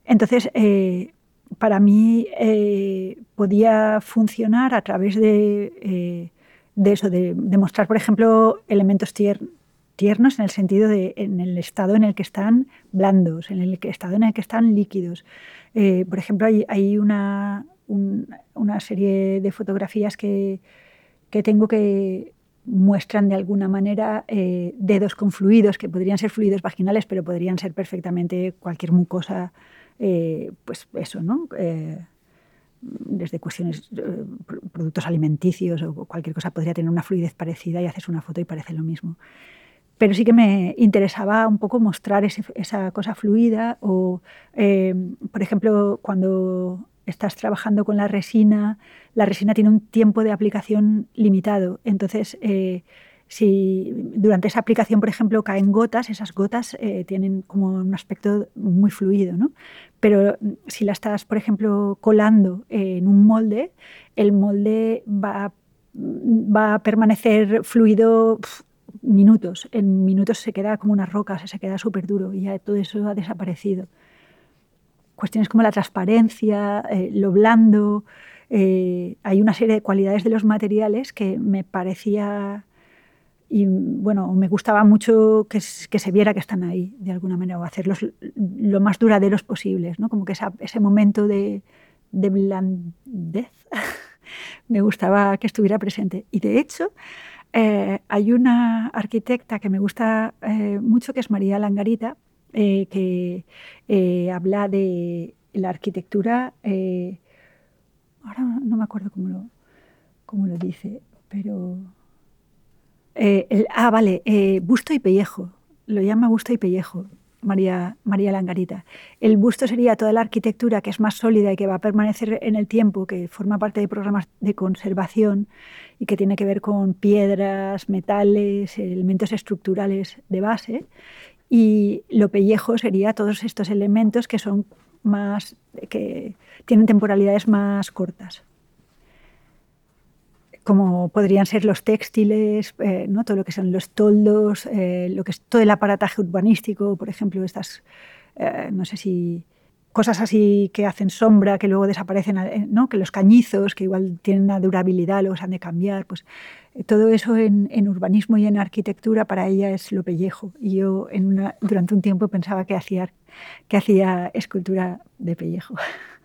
Entonces, eh, para mí eh, podía funcionar a través de, eh, eso, de, mostrar, por ejemplo, elementos tiernos en el sentido de en el estado en el que están blandos, en el estado en el que están líquidos. Eh, por ejemplo, hay, una, una, serie de fotografías que, que, tengo que muestran de alguna manera dedos con fluidos, que podrían ser fluidos vaginales, pero podrían ser perfectamente cualquier mucosa eh, pues eso, ¿no? Eh, desde cuestiones, eh, productos alimenticios o cualquier cosa podría tener una fluidez parecida y haces una foto y parece lo mismo. Pero sí que me interesaba un poco mostrar esa cosa fluida o, por ejemplo, cuando estás trabajando con la resina, la resina tiene un tiempo de aplicación limitado. Entonces, eh, si durante esa aplicación, por ejemplo, caen gotas, esas gotas eh, tienen como un aspecto muy fluido, ¿no? Pero si la estás, por ejemplo, colando en un molde, el molde va, va a permanecer fluido minutos. En minutos se queda como una roca, se queda súper duro y ya todo eso ha desaparecido. Cuestiones como la transparencia, eh, lo blando, eh, hay una serie de cualidades de los materiales que me parecía y bueno, me gustaba mucho que, se viera que están ahí de alguna manera o hacerlos lo más duraderos posibles, ¿no? como que ese momento de, de blandez me gustaba que estuviera presente. Y de hecho, eh, hay una arquitecta que me gusta eh, mucho, que es María Langarita, eh, que habla de la arquitectura, ahora no me acuerdo cómo lo, cómo lo dice, pero... ah, vale, busto y pellejo, lo llama busto y pellejo. María, María Langarita. El busto sería toda la arquitectura que es más sólida y que va a permanecer en el tiempo, que forma parte de programas de conservación y que tiene que ver con piedras, metales, elementos estructurales de base. Y lo pellejo sería todos estos elementos que son más, que tienen temporalidades más cortas como podrían ser los textiles, eh, ¿no? todo lo que son los toldos, eh, lo que es todo el aparataje urbanístico, por ejemplo, estas, eh, no sé si cosas así que hacen sombra, que luego desaparecen, ¿no? que los cañizos, que igual tienen una durabilidad, luego se han de cambiar, pues todo eso en, urbanismo y en arquitectura para ella es lo pellejo. Y yo en una, durante un tiempo pensaba que hacía, que hacía escultura de pellejo.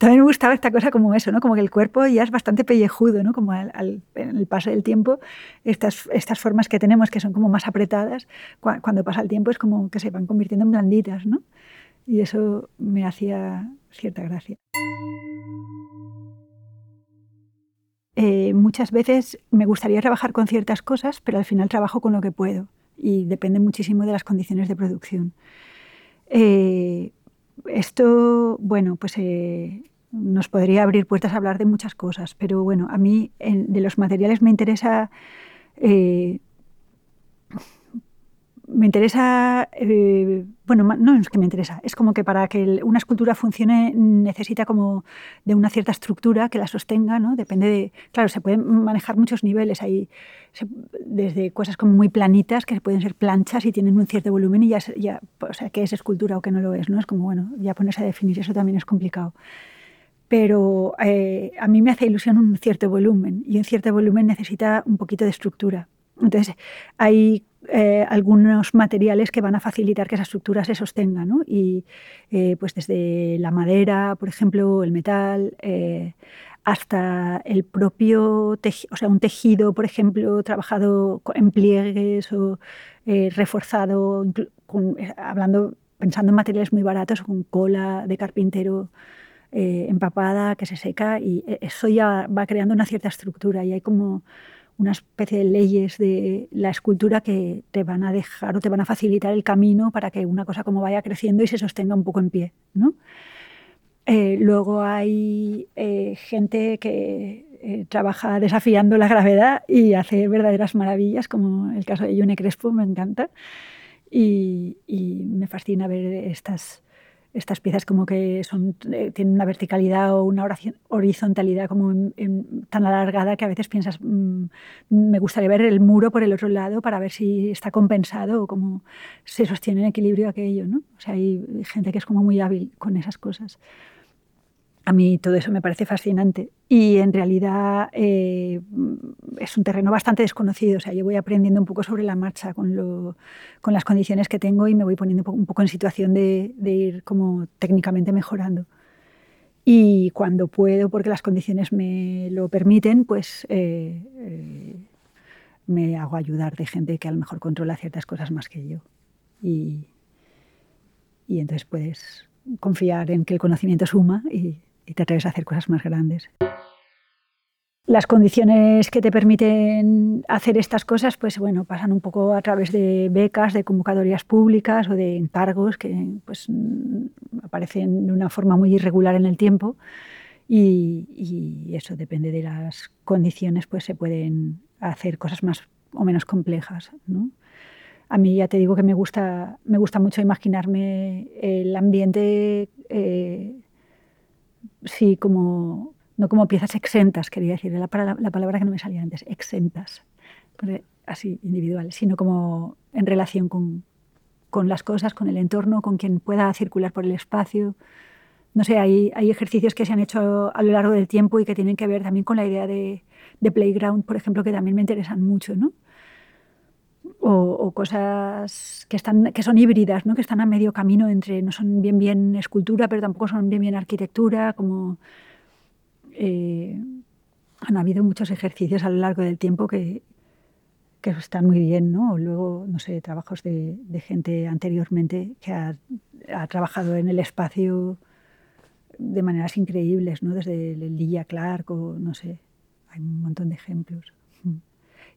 también me gustaba esta cosa como eso, ¿no? Como que el cuerpo ya es bastante pellejudo, ¿no? Como al, en el paso del tiempo, estas, formas que tenemos que son como más apretadas, cuando pasa el tiempo es como que se van convirtiendo en blanditas, ¿no? Y eso me hacía cierta gracia. Eh, muchas veces me gustaría trabajar con ciertas cosas, pero al final trabajo con lo que puedo y depende muchísimo de las condiciones de producción. Eh, esto, bueno, pues eh, nos podría abrir puertas a hablar de muchas cosas, pero bueno, a mí de los materiales me interesa... Eh, me interesa, eh, bueno, no es que me interesa, es como que para que una escultura funcione necesita como de una cierta estructura que la sostenga, ¿no? Depende de, claro, se pueden manejar muchos niveles ahí, desde cosas como muy planitas, que pueden ser planchas y tienen un cierto volumen y ya, ya o sea, que es escultura o que no lo es, ¿no? Es como, bueno, ya ponerse a definir eso también es complicado pero eh, a mí me hace ilusión un cierto volumen y un cierto volumen necesita un poquito de estructura. Entonces, hay eh, algunos materiales que van a facilitar que esa estructura se sostenga, ¿no? Y eh, pues desde la madera, por ejemplo, el metal, hasta el propio o sea, un tejido, por ejemplo, trabajado en pliegues o reforzado, hablando, pensando en materiales muy baratos, con cola de carpintero eh, empapada, que se seca, y e, eso ya va creando una cierta estructura y hay como una especie de leyes de la escultura que te van a dejar o te van a facilitar el camino para que una cosa como vaya creciendo y se sostenga un poco en pie. ¿no? Eh, luego hay eh, gente que trabaja desafiando la gravedad y hace verdaderas maravillas, como el caso de Yune Crespo, me encanta. Y me fascina ver estas, estas piezas como que son, eh, tienen una verticalidad o una horizontalidad como tan alargada que a veces piensas, mm, me gustaría ver el muro por el otro lado para ver si está compensado o cómo se sostiene en equilibrio aquello. ¿no? O sea, hay gente que es como muy hábil con esas cosas a mí todo eso me parece fascinante y en realidad eh, es un terreno bastante desconocido. O sea, yo voy aprendiendo un poco sobre la marcha con, lo, con las condiciones que tengo y me voy poniendo un poco en situación de, ir como técnicamente mejorando. Y cuando puedo, porque las condiciones me lo permiten, pues eh, eh, me hago ayudar de gente que a lo mejor controla ciertas cosas más que yo. Y, y entonces puedes confiar en que el conocimiento suma y y te atreves a hacer cosas más grandes. las condiciones que te permiten hacer estas cosas, pues bueno, pasan un poco a través de becas, de convocatorias públicas o de encargos que pues, aparecen de una forma muy irregular en el tiempo y, eso depende de las condiciones, pues se pueden hacer cosas más o menos complejas. A mí ya te digo que me gusta, me gusta mucho imaginarme el ambiente, eh, sí, como no como piezas exentas, quería decir, la, la palabra que no me salía antes, exentas, así individuales, sino como en relación con, con, las cosas, con el entorno, con quien pueda circular por el espacio. No sé, hay, hay ejercicios que se han hecho a lo largo del tiempo y que tienen que ver también con la idea de, de playground, por ejemplo, que también me interesan mucho, ¿no? O, cosas que, están, que son híbridas, ¿no? que están a medio camino entre, no son bien bien escultura, pero tampoco son bien bien arquitectura, como eh, han habido muchos ejercicios a lo largo del tiempo que, que están muy bien, ¿no? Luego, no sé, trabajos de, gente anteriormente que ha, trabajado en el espacio de maneras increíbles, ¿no? Desde Lilla Clark o no sé, hay un montón de ejemplos.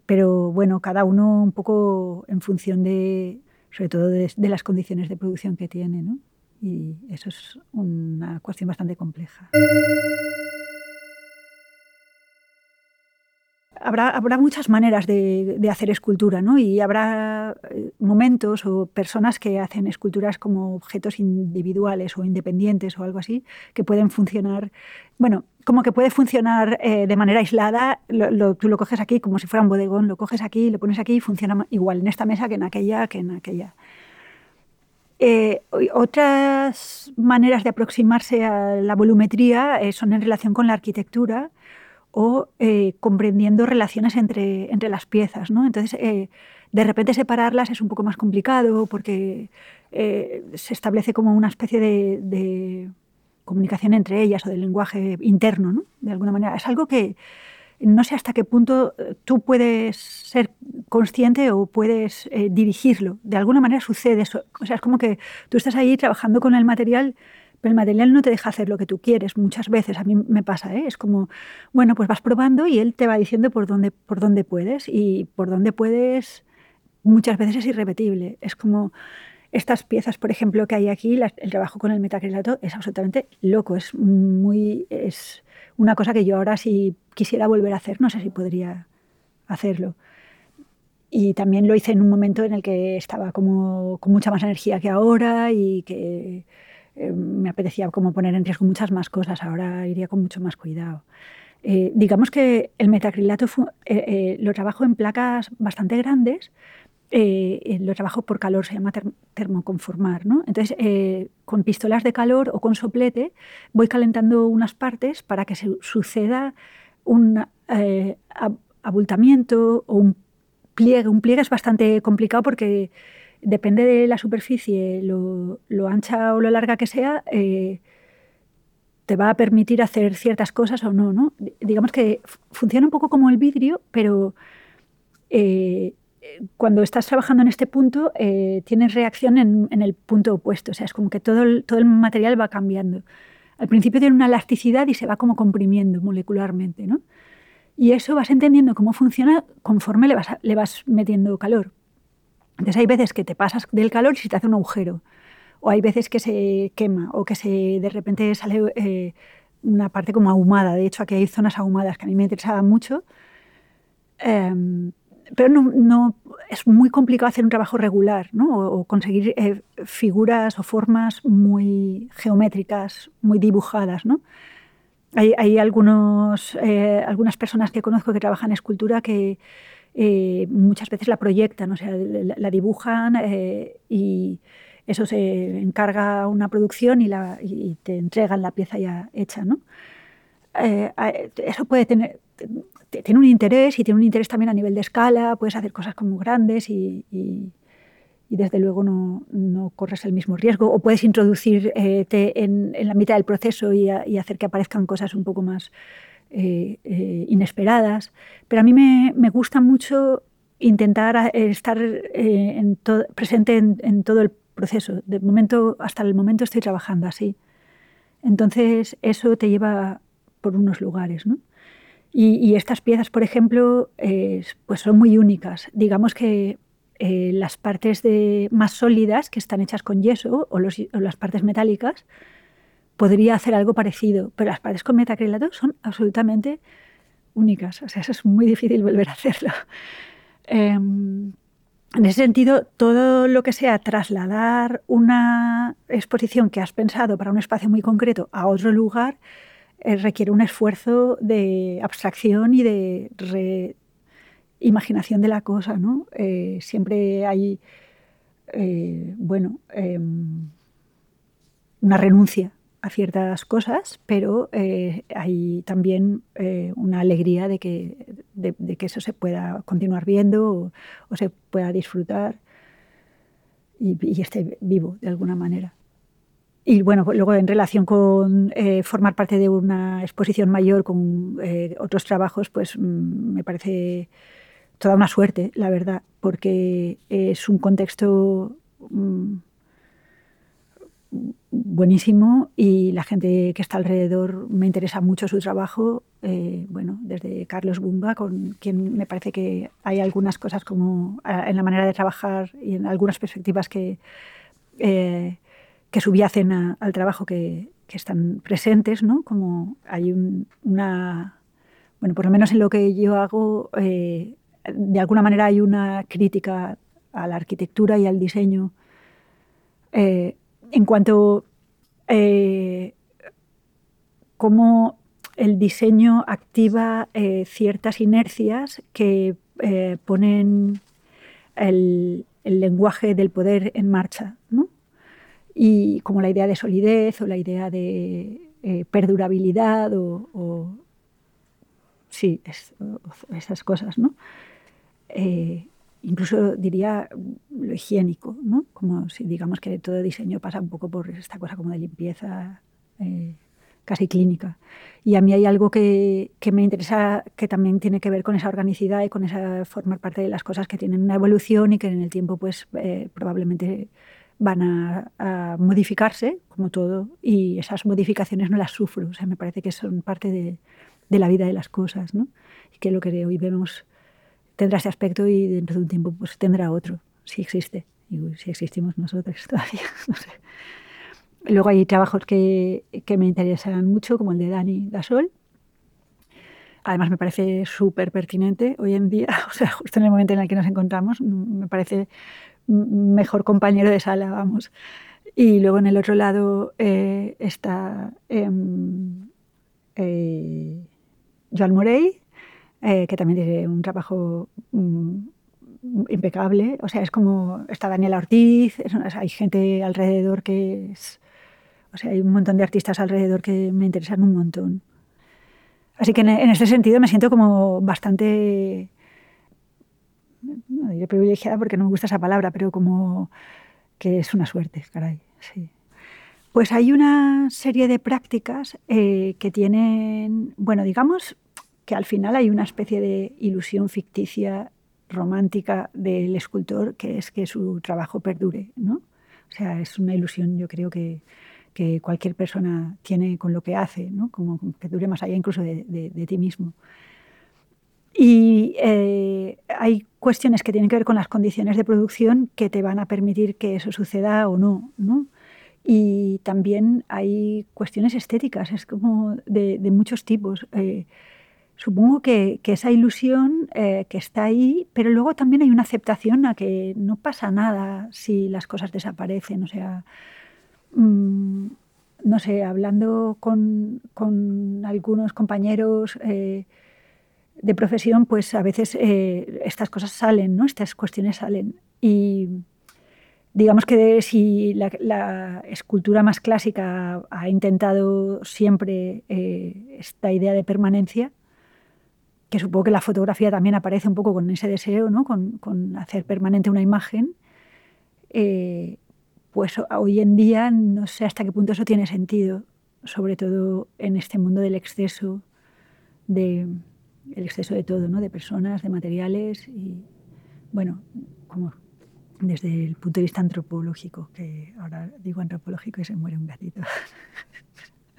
Pero bueno, cada uno un poco en función de, sobre todo de, de las condiciones de producción que tiene, ¿no? Y eso es una cuestión bastante compleja. Habrá, muchas maneras de, hacer escultura, ¿no? Y habrá eh, momentos o personas que hacen esculturas como objetos individuales o independientes o algo así, que pueden funcionar, bueno, como que puede funcionar eh, de manera aislada, tú lo coges aquí como si fuera un bodegón, lo coges aquí, lo pones aquí y funciona igual en esta mesa que en aquella, que en aquella. Eh, otras maneras de aproximarse a la volumetría son en relación con la arquitectura, o eh, comprendiendo relaciones entre, entre, las piezas. ¿no? Entonces, eh, de repente separarlas es un poco más complicado porque eh, se establece como una especie de, comunicación entre ellas o de lenguaje interno, ¿no? de alguna manera. Es algo que no sé hasta qué punto tú puedes ser consciente o puedes dirigirlo. De alguna manera sucede eso. O sea, es como que tú estás ahí trabajando con el material pero el material no te deja hacer lo que tú quieres muchas veces. A mí me pasa, ¿eh? es como, bueno, pues vas probando y él te va diciendo por dónde, por dónde puedes y por dónde puedes muchas veces es irrepetible. Es como estas piezas, por ejemplo, que hay aquí, el trabajo con el metacrilato es absolutamente loco, es muy es una cosa que yo ahora si quisiera volver a hacer, no sé si podría hacerlo. Y también lo hice en un momento en el que estaba como con mucha más energía que ahora y que eh, me apetecía como poner en riesgo muchas más cosas, ahora iría con mucho más cuidado. Eh, digamos que el metacrilato eh, lo trabajo en placas bastante grandes, lo trabajo por calor, se llama termoconformar. ¿no? Entonces, con pistolas de calor o con soplete voy calentando unas partes para que se suceda un abultamiento o un pliegue. Un pliegue es bastante complicado porque depende de la superficie, lo, ancha o lo larga que sea, eh, te va a permitir hacer ciertas cosas o no, no. Digamos que funciona un poco como el vidrio, pero eh, cuando estás trabajando en este punto, eh, tienes reacción en, el punto opuesto. O sea, es como que todo el, todo el material va cambiando. Al principio tiene una elasticidad y se va como comprimiendo molecularmente, ¿no? Y eso vas entendiendo cómo funciona conforme le vas, le vas metiendo calor. Entonces hay veces que te pasas del calor y se te hace un agujero, o hay veces que se quema, o que se, de repente sale eh, una parte como ahumada. De hecho, aquí hay zonas ahumadas que a mí me interesaban mucho. Em, pero no, es muy complicado hacer un trabajo regular ¿no? o, conseguir eh, figuras o formas muy geométricas, muy dibujadas. ¿no? Hay, hay algunos, eh, algunas personas que conozco que trabajan escultura que eh, muchas veces la proyectan, o sea, la, dibujan eh, y eso se encarga una producción y, la, y, te entregan la pieza ya hecha, ¿no? Eh, eso puede tener, tiene un interés y tiene un interés también a nivel de escala, puedes hacer cosas como grandes y, y, desde luego no, no, corres el mismo riesgo o puedes introducirte en, en, la mitad del proceso y, y hacer que aparezcan cosas un poco más eh, eh, inesperadas, pero a mí me, me gusta mucho intentar eh, estar en presente en, todo el proceso. De momento, hasta el momento estoy trabajando así. Entonces eso te lleva por unos lugares. ¿no? Y, estas piezas, por ejemplo, pues son muy únicas. Digamos que las partes más sólidas, que están hechas con yeso, o, las partes metálicas, podría hacer algo parecido, pero las partes con metacrilato son absolutamente únicas. O sea, eso es muy difícil volver a hacerlo. Em, en ese sentido, todo lo que sea trasladar una exposición que has pensado para un espacio muy concreto a otro lugar eh, requiere un esfuerzo de abstracción y de imaginación de la cosa, ¿no? Eh, siempre hay, eh, bueno, em, una renuncia a ciertas cosas, pero eh, hay también una alegría de que, de, que, eso se pueda continuar viendo o, se pueda disfrutar y, y, esté vivo de alguna manera. Y bueno, pues luego en relación con formar parte de una exposición mayor con otros trabajos, pues mm, me parece toda una suerte, la verdad, porque es un contexto mm, buenísimo y la gente que está alrededor me interesa mucho su trabajo. Eh, bueno, desde Carlos Bumba, con quien me parece que hay algunas cosas como ah, en la manera de trabajar y en algunas perspectivas que, eh, que subyacen al trabajo que, que, están presentes, ¿no? Como hay una... Bueno, por lo menos en lo que yo hago, eh, de alguna manera hay una crítica a la arquitectura y al diseño en cuanto eh, cómo el diseño activa eh, ciertas inercias que ponen el, lenguaje del poder en marcha, y como la idea de solidez o la idea de perdurabilidad o, sí, esas cosas, ¿no? Eh, incluso diría lo higiénico, ¿no? como si digamos que todo diseño pasa un poco por esta cosa como de limpieza eh, casi clínica. Y a mí hay algo que, me interesa que también tiene que ver con esa organicidad y con esa formar parte de las cosas que tienen una evolución y que en el tiempo pues eh, probablemente van a, a, modificarse, como todo, y esas modificaciones no las sufro. O sea, me parece que son parte de, de la vida de las cosas, ¿no? Y que lo que hoy vemos tendrá ese aspecto y dentro de un tiempo pues tendrá otro, si existe, y si existimos nosotros todavía, no sé. Luego hay trabajos que, que me interesan mucho, como el de Dani Gasol. Además me parece súper pertinente hoy en día, o sea, justo en el momento en el que nos encontramos, me parece mejor compañero de sala, vamos. Y luego en el otro lado eh, está em, eh, Joan Morey, eh, que también tiene un trabajo mm, impecable. O sea, es como está Daniela Ortiz, hay gente alrededor que es... O sea, hay un montón de artistas alrededor que me interesan un montón. Así que en, este sentido me siento como bastante, no diré privilegiada porque no me gusta esa palabra, pero como que es una suerte, caray, sí. Pues hay una serie de prácticas eh, que tienen, bueno, digamos, que al final hay una especie de ilusión ficticia romántica del escultor, que es que su trabajo perdure, ¿no? O sea, es una ilusión, yo creo que, cualquier persona tiene con lo que hace, ¿no? Como que dure más allá incluso de, ti mismo. Y eh, hay cuestiones que tienen que ver con las condiciones de producción que te van a permitir que eso suceda o no, ¿no? Y también hay cuestiones estéticas, es como de, de muchos tipos. Eh, supongo que, esa ilusión eh, que está ahí, pero luego también hay una aceptación a que no pasa nada si las cosas desaparecen. O sea, mm, no sé, hablando con, algunos compañeros eh, de profesión, pues a veces eh, estas cosas salen, ¿no? Estas cuestiones salen. Y digamos que si la, escultura más clásica ha intentado siempre esta idea de permanencia, que supongo que la fotografía también aparece un poco con ese deseo, ¿no? con, hacer permanente una imagen, eh, pues hoy en día no sé hasta qué punto eso tiene sentido, sobre todo en este mundo del exceso, de, el exceso de todo, ¿no? de personas, de materiales y, bueno, como desde el punto de vista antropológico, que ahora digo antropológico y se muere un gatito.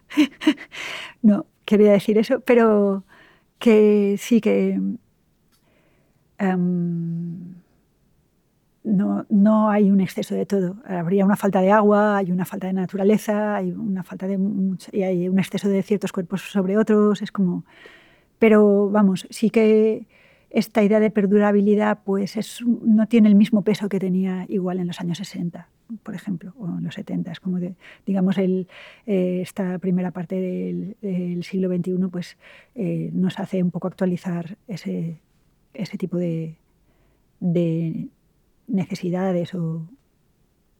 no, quería decir eso, pero que sí que em, no, no, hay un exceso de todo. Habría una falta de agua, hay una falta de naturaleza, hay una falta de y hay un exceso de ciertos cuerpos sobre otros. Es como, pero vamos, sí que esta idea de perdurabilidad pues es, no tiene el mismo peso que tenía igual en los años 60, por ejemplo, o en los 70. Es como, digamos, eh, esta primera parte del, siglo XXI pues, eh, nos hace un poco actualizar ese, ese tipo de, de necesidades o,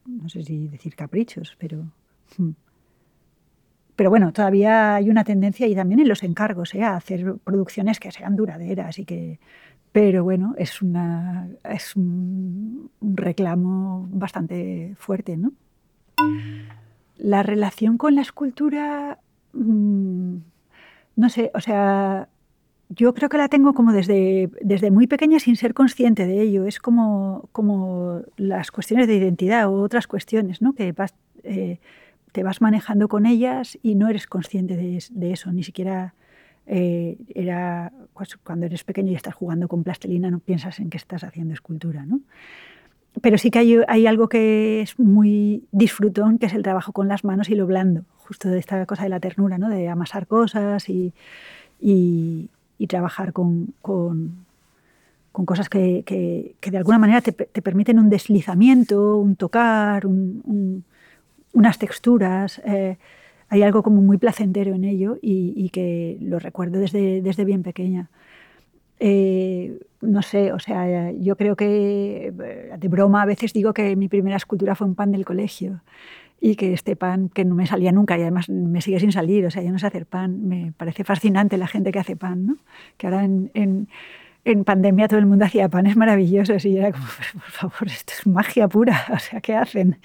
no sé si decir caprichos, pero... Hmm. Pero bueno, todavía hay una tendencia y también en los encargos ¿eh? a hacer producciones que sean duraderas y que... Pero bueno, es, una, es un, reclamo bastante fuerte, ¿no? La relación con la escultura, mm, no sé, o sea, yo creo que la tengo como desde, desde muy pequeña sin ser consciente de ello. Es como, como las cuestiones de identidad o otras cuestiones, ¿no? Que eh, te vas manejando con ellas y no eres consciente de, eso. Ni siquiera eh, era pues, cuando eres pequeño y estás jugando con plastilina, no piensas en que estás haciendo escultura, ¿no? Pero sí que hay, hay, algo que es muy disfrutón, que es el trabajo con las manos y lo blando, justo de esta cosa de la ternura, ¿no? de amasar cosas y, y, y trabajar con, con, con cosas que, que, que, de alguna manera te, te, permiten un deslizamiento, un tocar, un, unas texturas. Eh, hay algo como muy placentero en ello y, y que lo recuerdo desde, desde bien pequeña. Eh, no sé, o sea, yo creo que eh, de broma a veces digo que mi primera escultura fue un pan del colegio y que este pan que no me salía nunca y además me sigue sin salir, o sea, yo no sé hacer pan, me parece fascinante la gente que hace pan, ¿no? Que ahora en, en, en pandemia todo el mundo hacía panes maravillosos y era como, por favor, esto es magia pura, o sea, ¿qué hacen?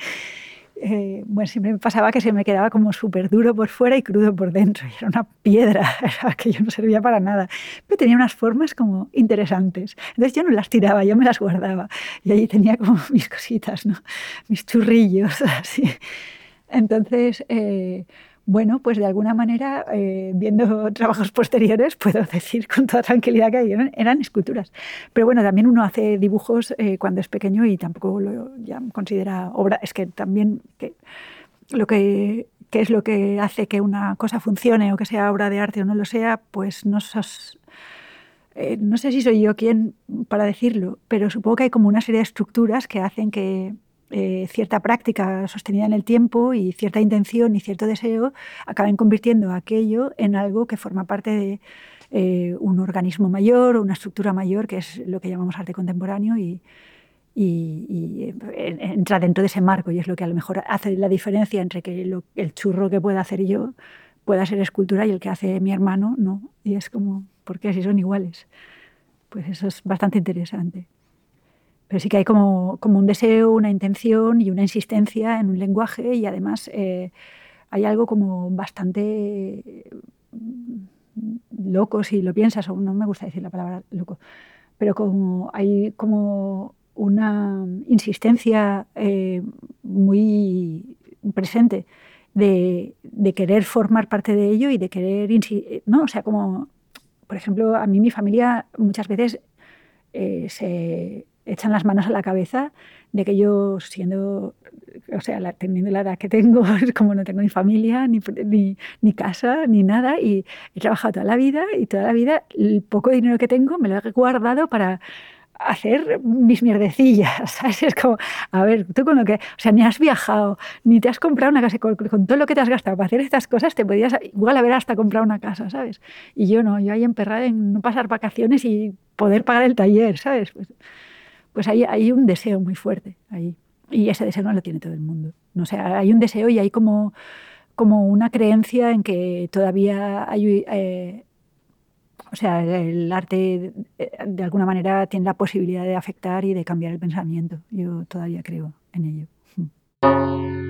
Eh, bueno, siempre me pasaba que se me quedaba como súper duro por fuera y crudo por dentro. Y era una piedra, que yo no servía para nada. Pero tenía unas formas como interesantes. Entonces yo no las tiraba, yo me las guardaba. Y allí tenía como mis cositas, ¿no? mis churrillos, así. Entonces, eh, bueno, pues de alguna manera, eh, viendo trabajos posteriores, puedo decir con toda tranquilidad que eran, eran esculturas. Pero bueno, también uno hace dibujos eh, cuando es pequeño y tampoco lo ya considera obra. Es que también que lo que, es lo que hace que una cosa funcione o que sea obra de arte o no lo sea, pues no eh, no sé si soy yo quien para decirlo, pero supongo que hay como una serie de estructuras que hacen que eh, cierta práctica sostenida en el tiempo y cierta intención y cierto deseo acaben convirtiendo aquello en algo que forma parte de eh, un organismo mayor o una estructura mayor, que es lo que llamamos arte contemporáneo y, y, entra dentro de ese marco y es lo que a lo mejor hace la diferencia entre que el churro que pueda hacer yo pueda ser escultura y el que hace mi hermano no. Y es como, ¿por qué si son iguales? Pues eso es bastante interesante. Pero sí que hay como, como, un deseo, una intención y una insistencia en un lenguaje y además eh, hay algo como bastante mm, loco si lo piensas, o no me gusta decir la palabra loco, pero como hay como una insistencia eh, muy presente de, de, querer formar parte de ello y de querer, ¿no? O sea, como, por ejemplo, a mí mi familia muchas veces eh, se echan las manos a la cabeza de que yo siendo, o sea, teniendo la edad que tengo, como no tengo ni familia, ni, ni, casa, ni nada, y he trabajado toda la vida y toda la vida el poco dinero que tengo me lo he guardado para hacer mis mierdecillas, ¿sabes? Es como, a ver, tú con lo que, o sea, ni has viajado, ni te has comprado una casa, con, con, todo lo que te has gastado para hacer estas cosas, te podías igual haber hasta comprado una casa, ¿sabes? Y yo no, yo ahí emperrada en no pasar vacaciones y poder pagar el taller, ¿sabes? Pues, pues hay, hay un deseo muy fuerte ahí. Y ese deseo no lo tiene todo el mundo. No sé, hay un deseo y hay como, como una creencia en que todavía hay... Eh, o sea, el arte eh, de alguna manera tiene la posibilidad de afectar y de cambiar el pensamiento. Yo todavía creo en ello.